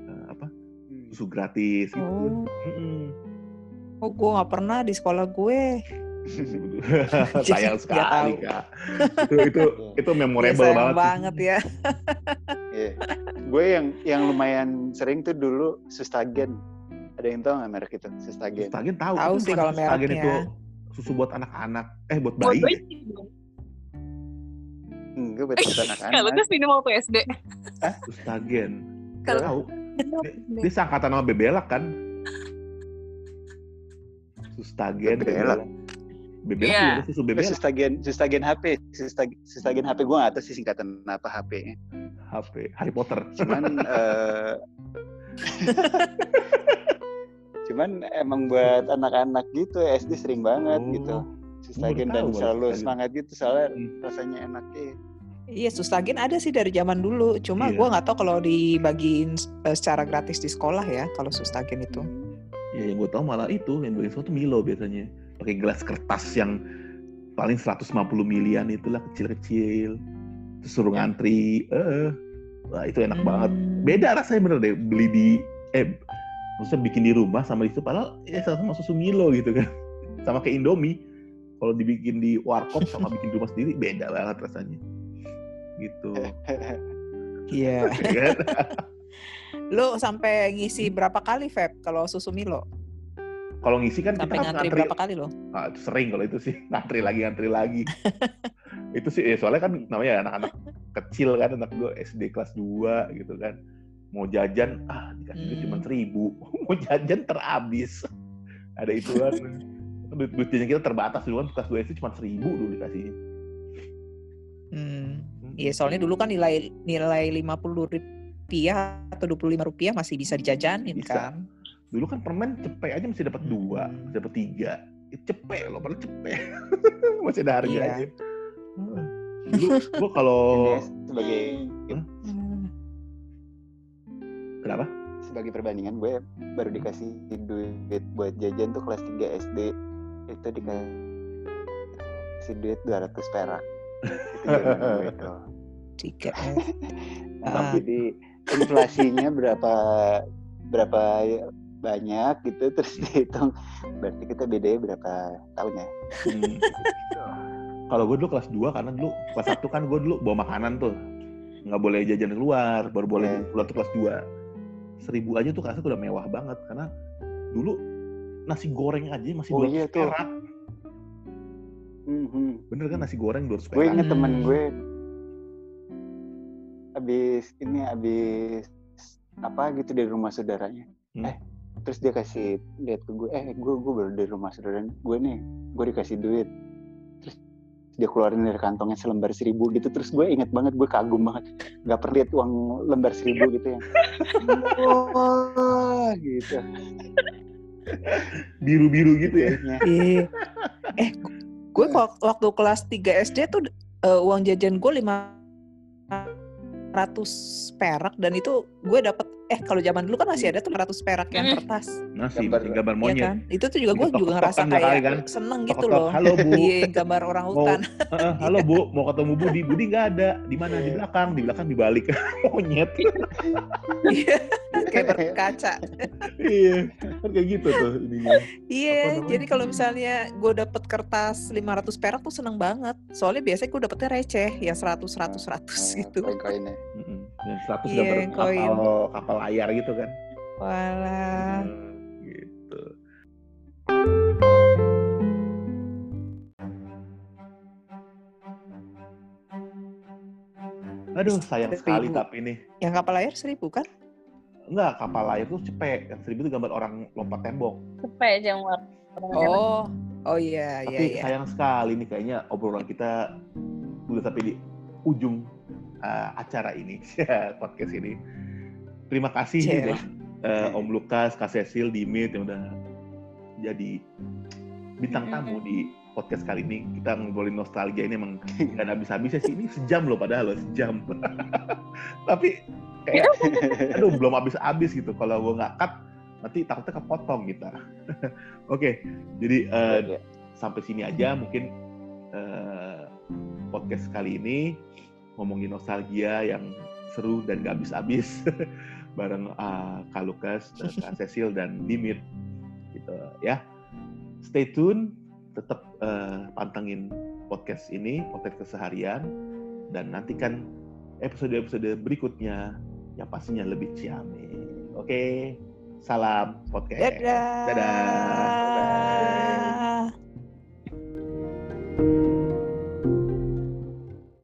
eh, apa Hmm. susu gratis gitu Oh. Oh gue nggak pernah di sekolah gue. sayang sekali kak itu itu itu memorable Iya, sayang banget banget ya. Iya. gue yang yang lumayan sering tuh dulu sustagen ada yang tahu nggak merek itu sustagen Stagen tahu Tahu Itu sih kalau mereknya. itu susu buat anak-anak eh buat Buat bayi bayi ya? sih, dong. enggak buat buat Kalau anak-anak gue minum waktu SD. Sustagen Kalau tahu dia seangkatan sama Bebelak kan Sustagen Iya. juga ada susu Bebelak sustagen sustagen HP sustagen, sustagen HP gue nggak tahu sih singkatan apa HP-nya HP Harry Potter cuman eh, cuman emang buat anak-anak gitu SD sering banget Oh, gitu sustagen dan selalu Sustagen. semangat gitu soalnya Hmm. rasanya enak eh. Iya, Sustagen ada sih dari zaman dulu. Cuma Iya. gue nggak tahu kalau dibagiin eh, secara gratis di sekolah ya, kalau Sustagen itu. Ya yang gue tahu malah itu yang bagi sesuatu Milo biasanya. Pakai gelas kertas yang paling 150 milian itulah kecil-kecil. Terus suruh ngantri eh wah itu enak banget. Hmm. beda rasanya bener deh beli di eh maksudnya bikin di rumah sama di situ padahal ya sama susu Milo gitu kan. Sama kayak Indomie. Kalau dibikin di warkop sama bikin di rumah sendiri beda banget rasanya. Gitu. Iya. ya kan? Lo sampai ngisi berapa kali, Feb, kalau susu Milo? kalau ngisi kan Sampai kita harus ngantri ngantri berapa kali lo? Ah, itu sering kalau itu sih ngantri lagi ngantri lagi itu sih ya soalnya kan namanya anak-anak kecil kan anak gue SD kelas 2 gitu kan mau jajan ah dikasih duit cuma Hmm. seribu mau jajan terhabis ada itu kan duit, duit jajan kita terbatas dulu kan kelas 2 SD cuma seribu dulu dikasihnya Hmm. Iya, soalnya dulu kan nilai nilai 50 rupiah atau 25 rupiah masih bisa dijajanin Bisa. kan. dulu kan permen cepet aja masih dapat dua Hmm. dapat tiga itu cepet loh padahal cepet masih ada harganya Iya. dulu gua kalau Ini sebagai Hmm. kenapa sebagai perbandingan gue baru dikasih duit buat jajan tuh kelas 3 SD itu dikasih duit 200 perak itu zaman gue tuh Tiga. Ah, jadi inflasinya berapa berapa banyak gitu terus dihitung berarti kita bedanya berapa tahun ya Hmm. Kalau gue dulu kelas 2 karena dulu kelas 1 kan gue dulu bawa makanan tuh. Nggak boleh jajan keluar, baru boleh jajan keluar tuh kelas seribu aja tuh tuh udah mewah banget karena dulu nasi goreng aja masih Oh 200 iya perak. Mhm. Bener kan nasi goreng 200 gue perak. inget temen Hmm. gue habis ini habis apa gitu dari rumah saudaranya. Hmm. eh terus dia kasih lihat ke gue eh gue gue baru dari rumah saudara gue nih gue dikasih duit. Terus dia keluarin dari kantongnya selembar seribu gitu. Terus gue inget banget gue kagum banget. Nggak pernah lihat uang lembar seribu gitu ya. Wah gitu. Biru-biru gitu ya. kayaknya Iya. eh, gue waktu kelas 3 SD tuh eh, uang jajan gue 500 perak dan itu gue dapet eh kalau zaman dulu kan masih ada tuh 500 perak yang kertas Nasi, Gambar- masih gambar ya monyet. kan itu tuh juga gue juga ngerasa kan kayak kan. seneng gitu Tok-tok, loh Halo Bu. iya gambar orang hutan Heeh, halo Bu, mau ketemu Budi. Budi nggak ada. Di mana? Di belakang. Di belakang dibalik. Monyet. Iya, kayak berkaca iya. Kan kayak gitu tuh ininya. Iya jadi kalau misalnya gue dapet kertas 500 perak tuh seneng banget soalnya biasanya gue dapetnya receh ya 100 100 100 gitu koin-koinnya Mm-mm. Yang 100 Iya, gambar koin. kapal kapal layar gitu kan. walah Hmm, gitu. Aduh, sayang sekali Seribu. tapi nih. yang kapal layar seribu kan Enggak, kapal layar tuh cepet. Yang seribu itu gambar orang lompat tembok. Cepet aja Mar. oh oh iya iya Tapi iya sayang sekali nih kayaknya obrolan kita udah sampai di ujung uh, acara ini, podcast ini. Terima kasih buat uh, Om Lukas, Kak Cecil, Dimit yang udah jadi bintang tamu di podcast kali ini. Kita ngobrolin nostalgia ini emang nggak habis-habisnya sih. Ini sejam loh padahal loh, sejam. Tapi kayak, aduh belum habis-habis gitu. Kalau gue nggak cut, nanti takutnya kepotong kita. Oke, jadi uh, sampai sini aja mungkin eh, podcast kali ini ngomongin nostalgia yang seru dan gak habis-habis bareng uh, Kak Lukas, Kak Cecil dan Dimit gitu ya. Stay tune, tetap uh, eh, pantengin podcast ini, podcast keseharian dan nantikan episode-episode berikutnya yang pastinya lebih ciamik. Oke, salam podcast. Dadah. Dadah. Dadah. Thank.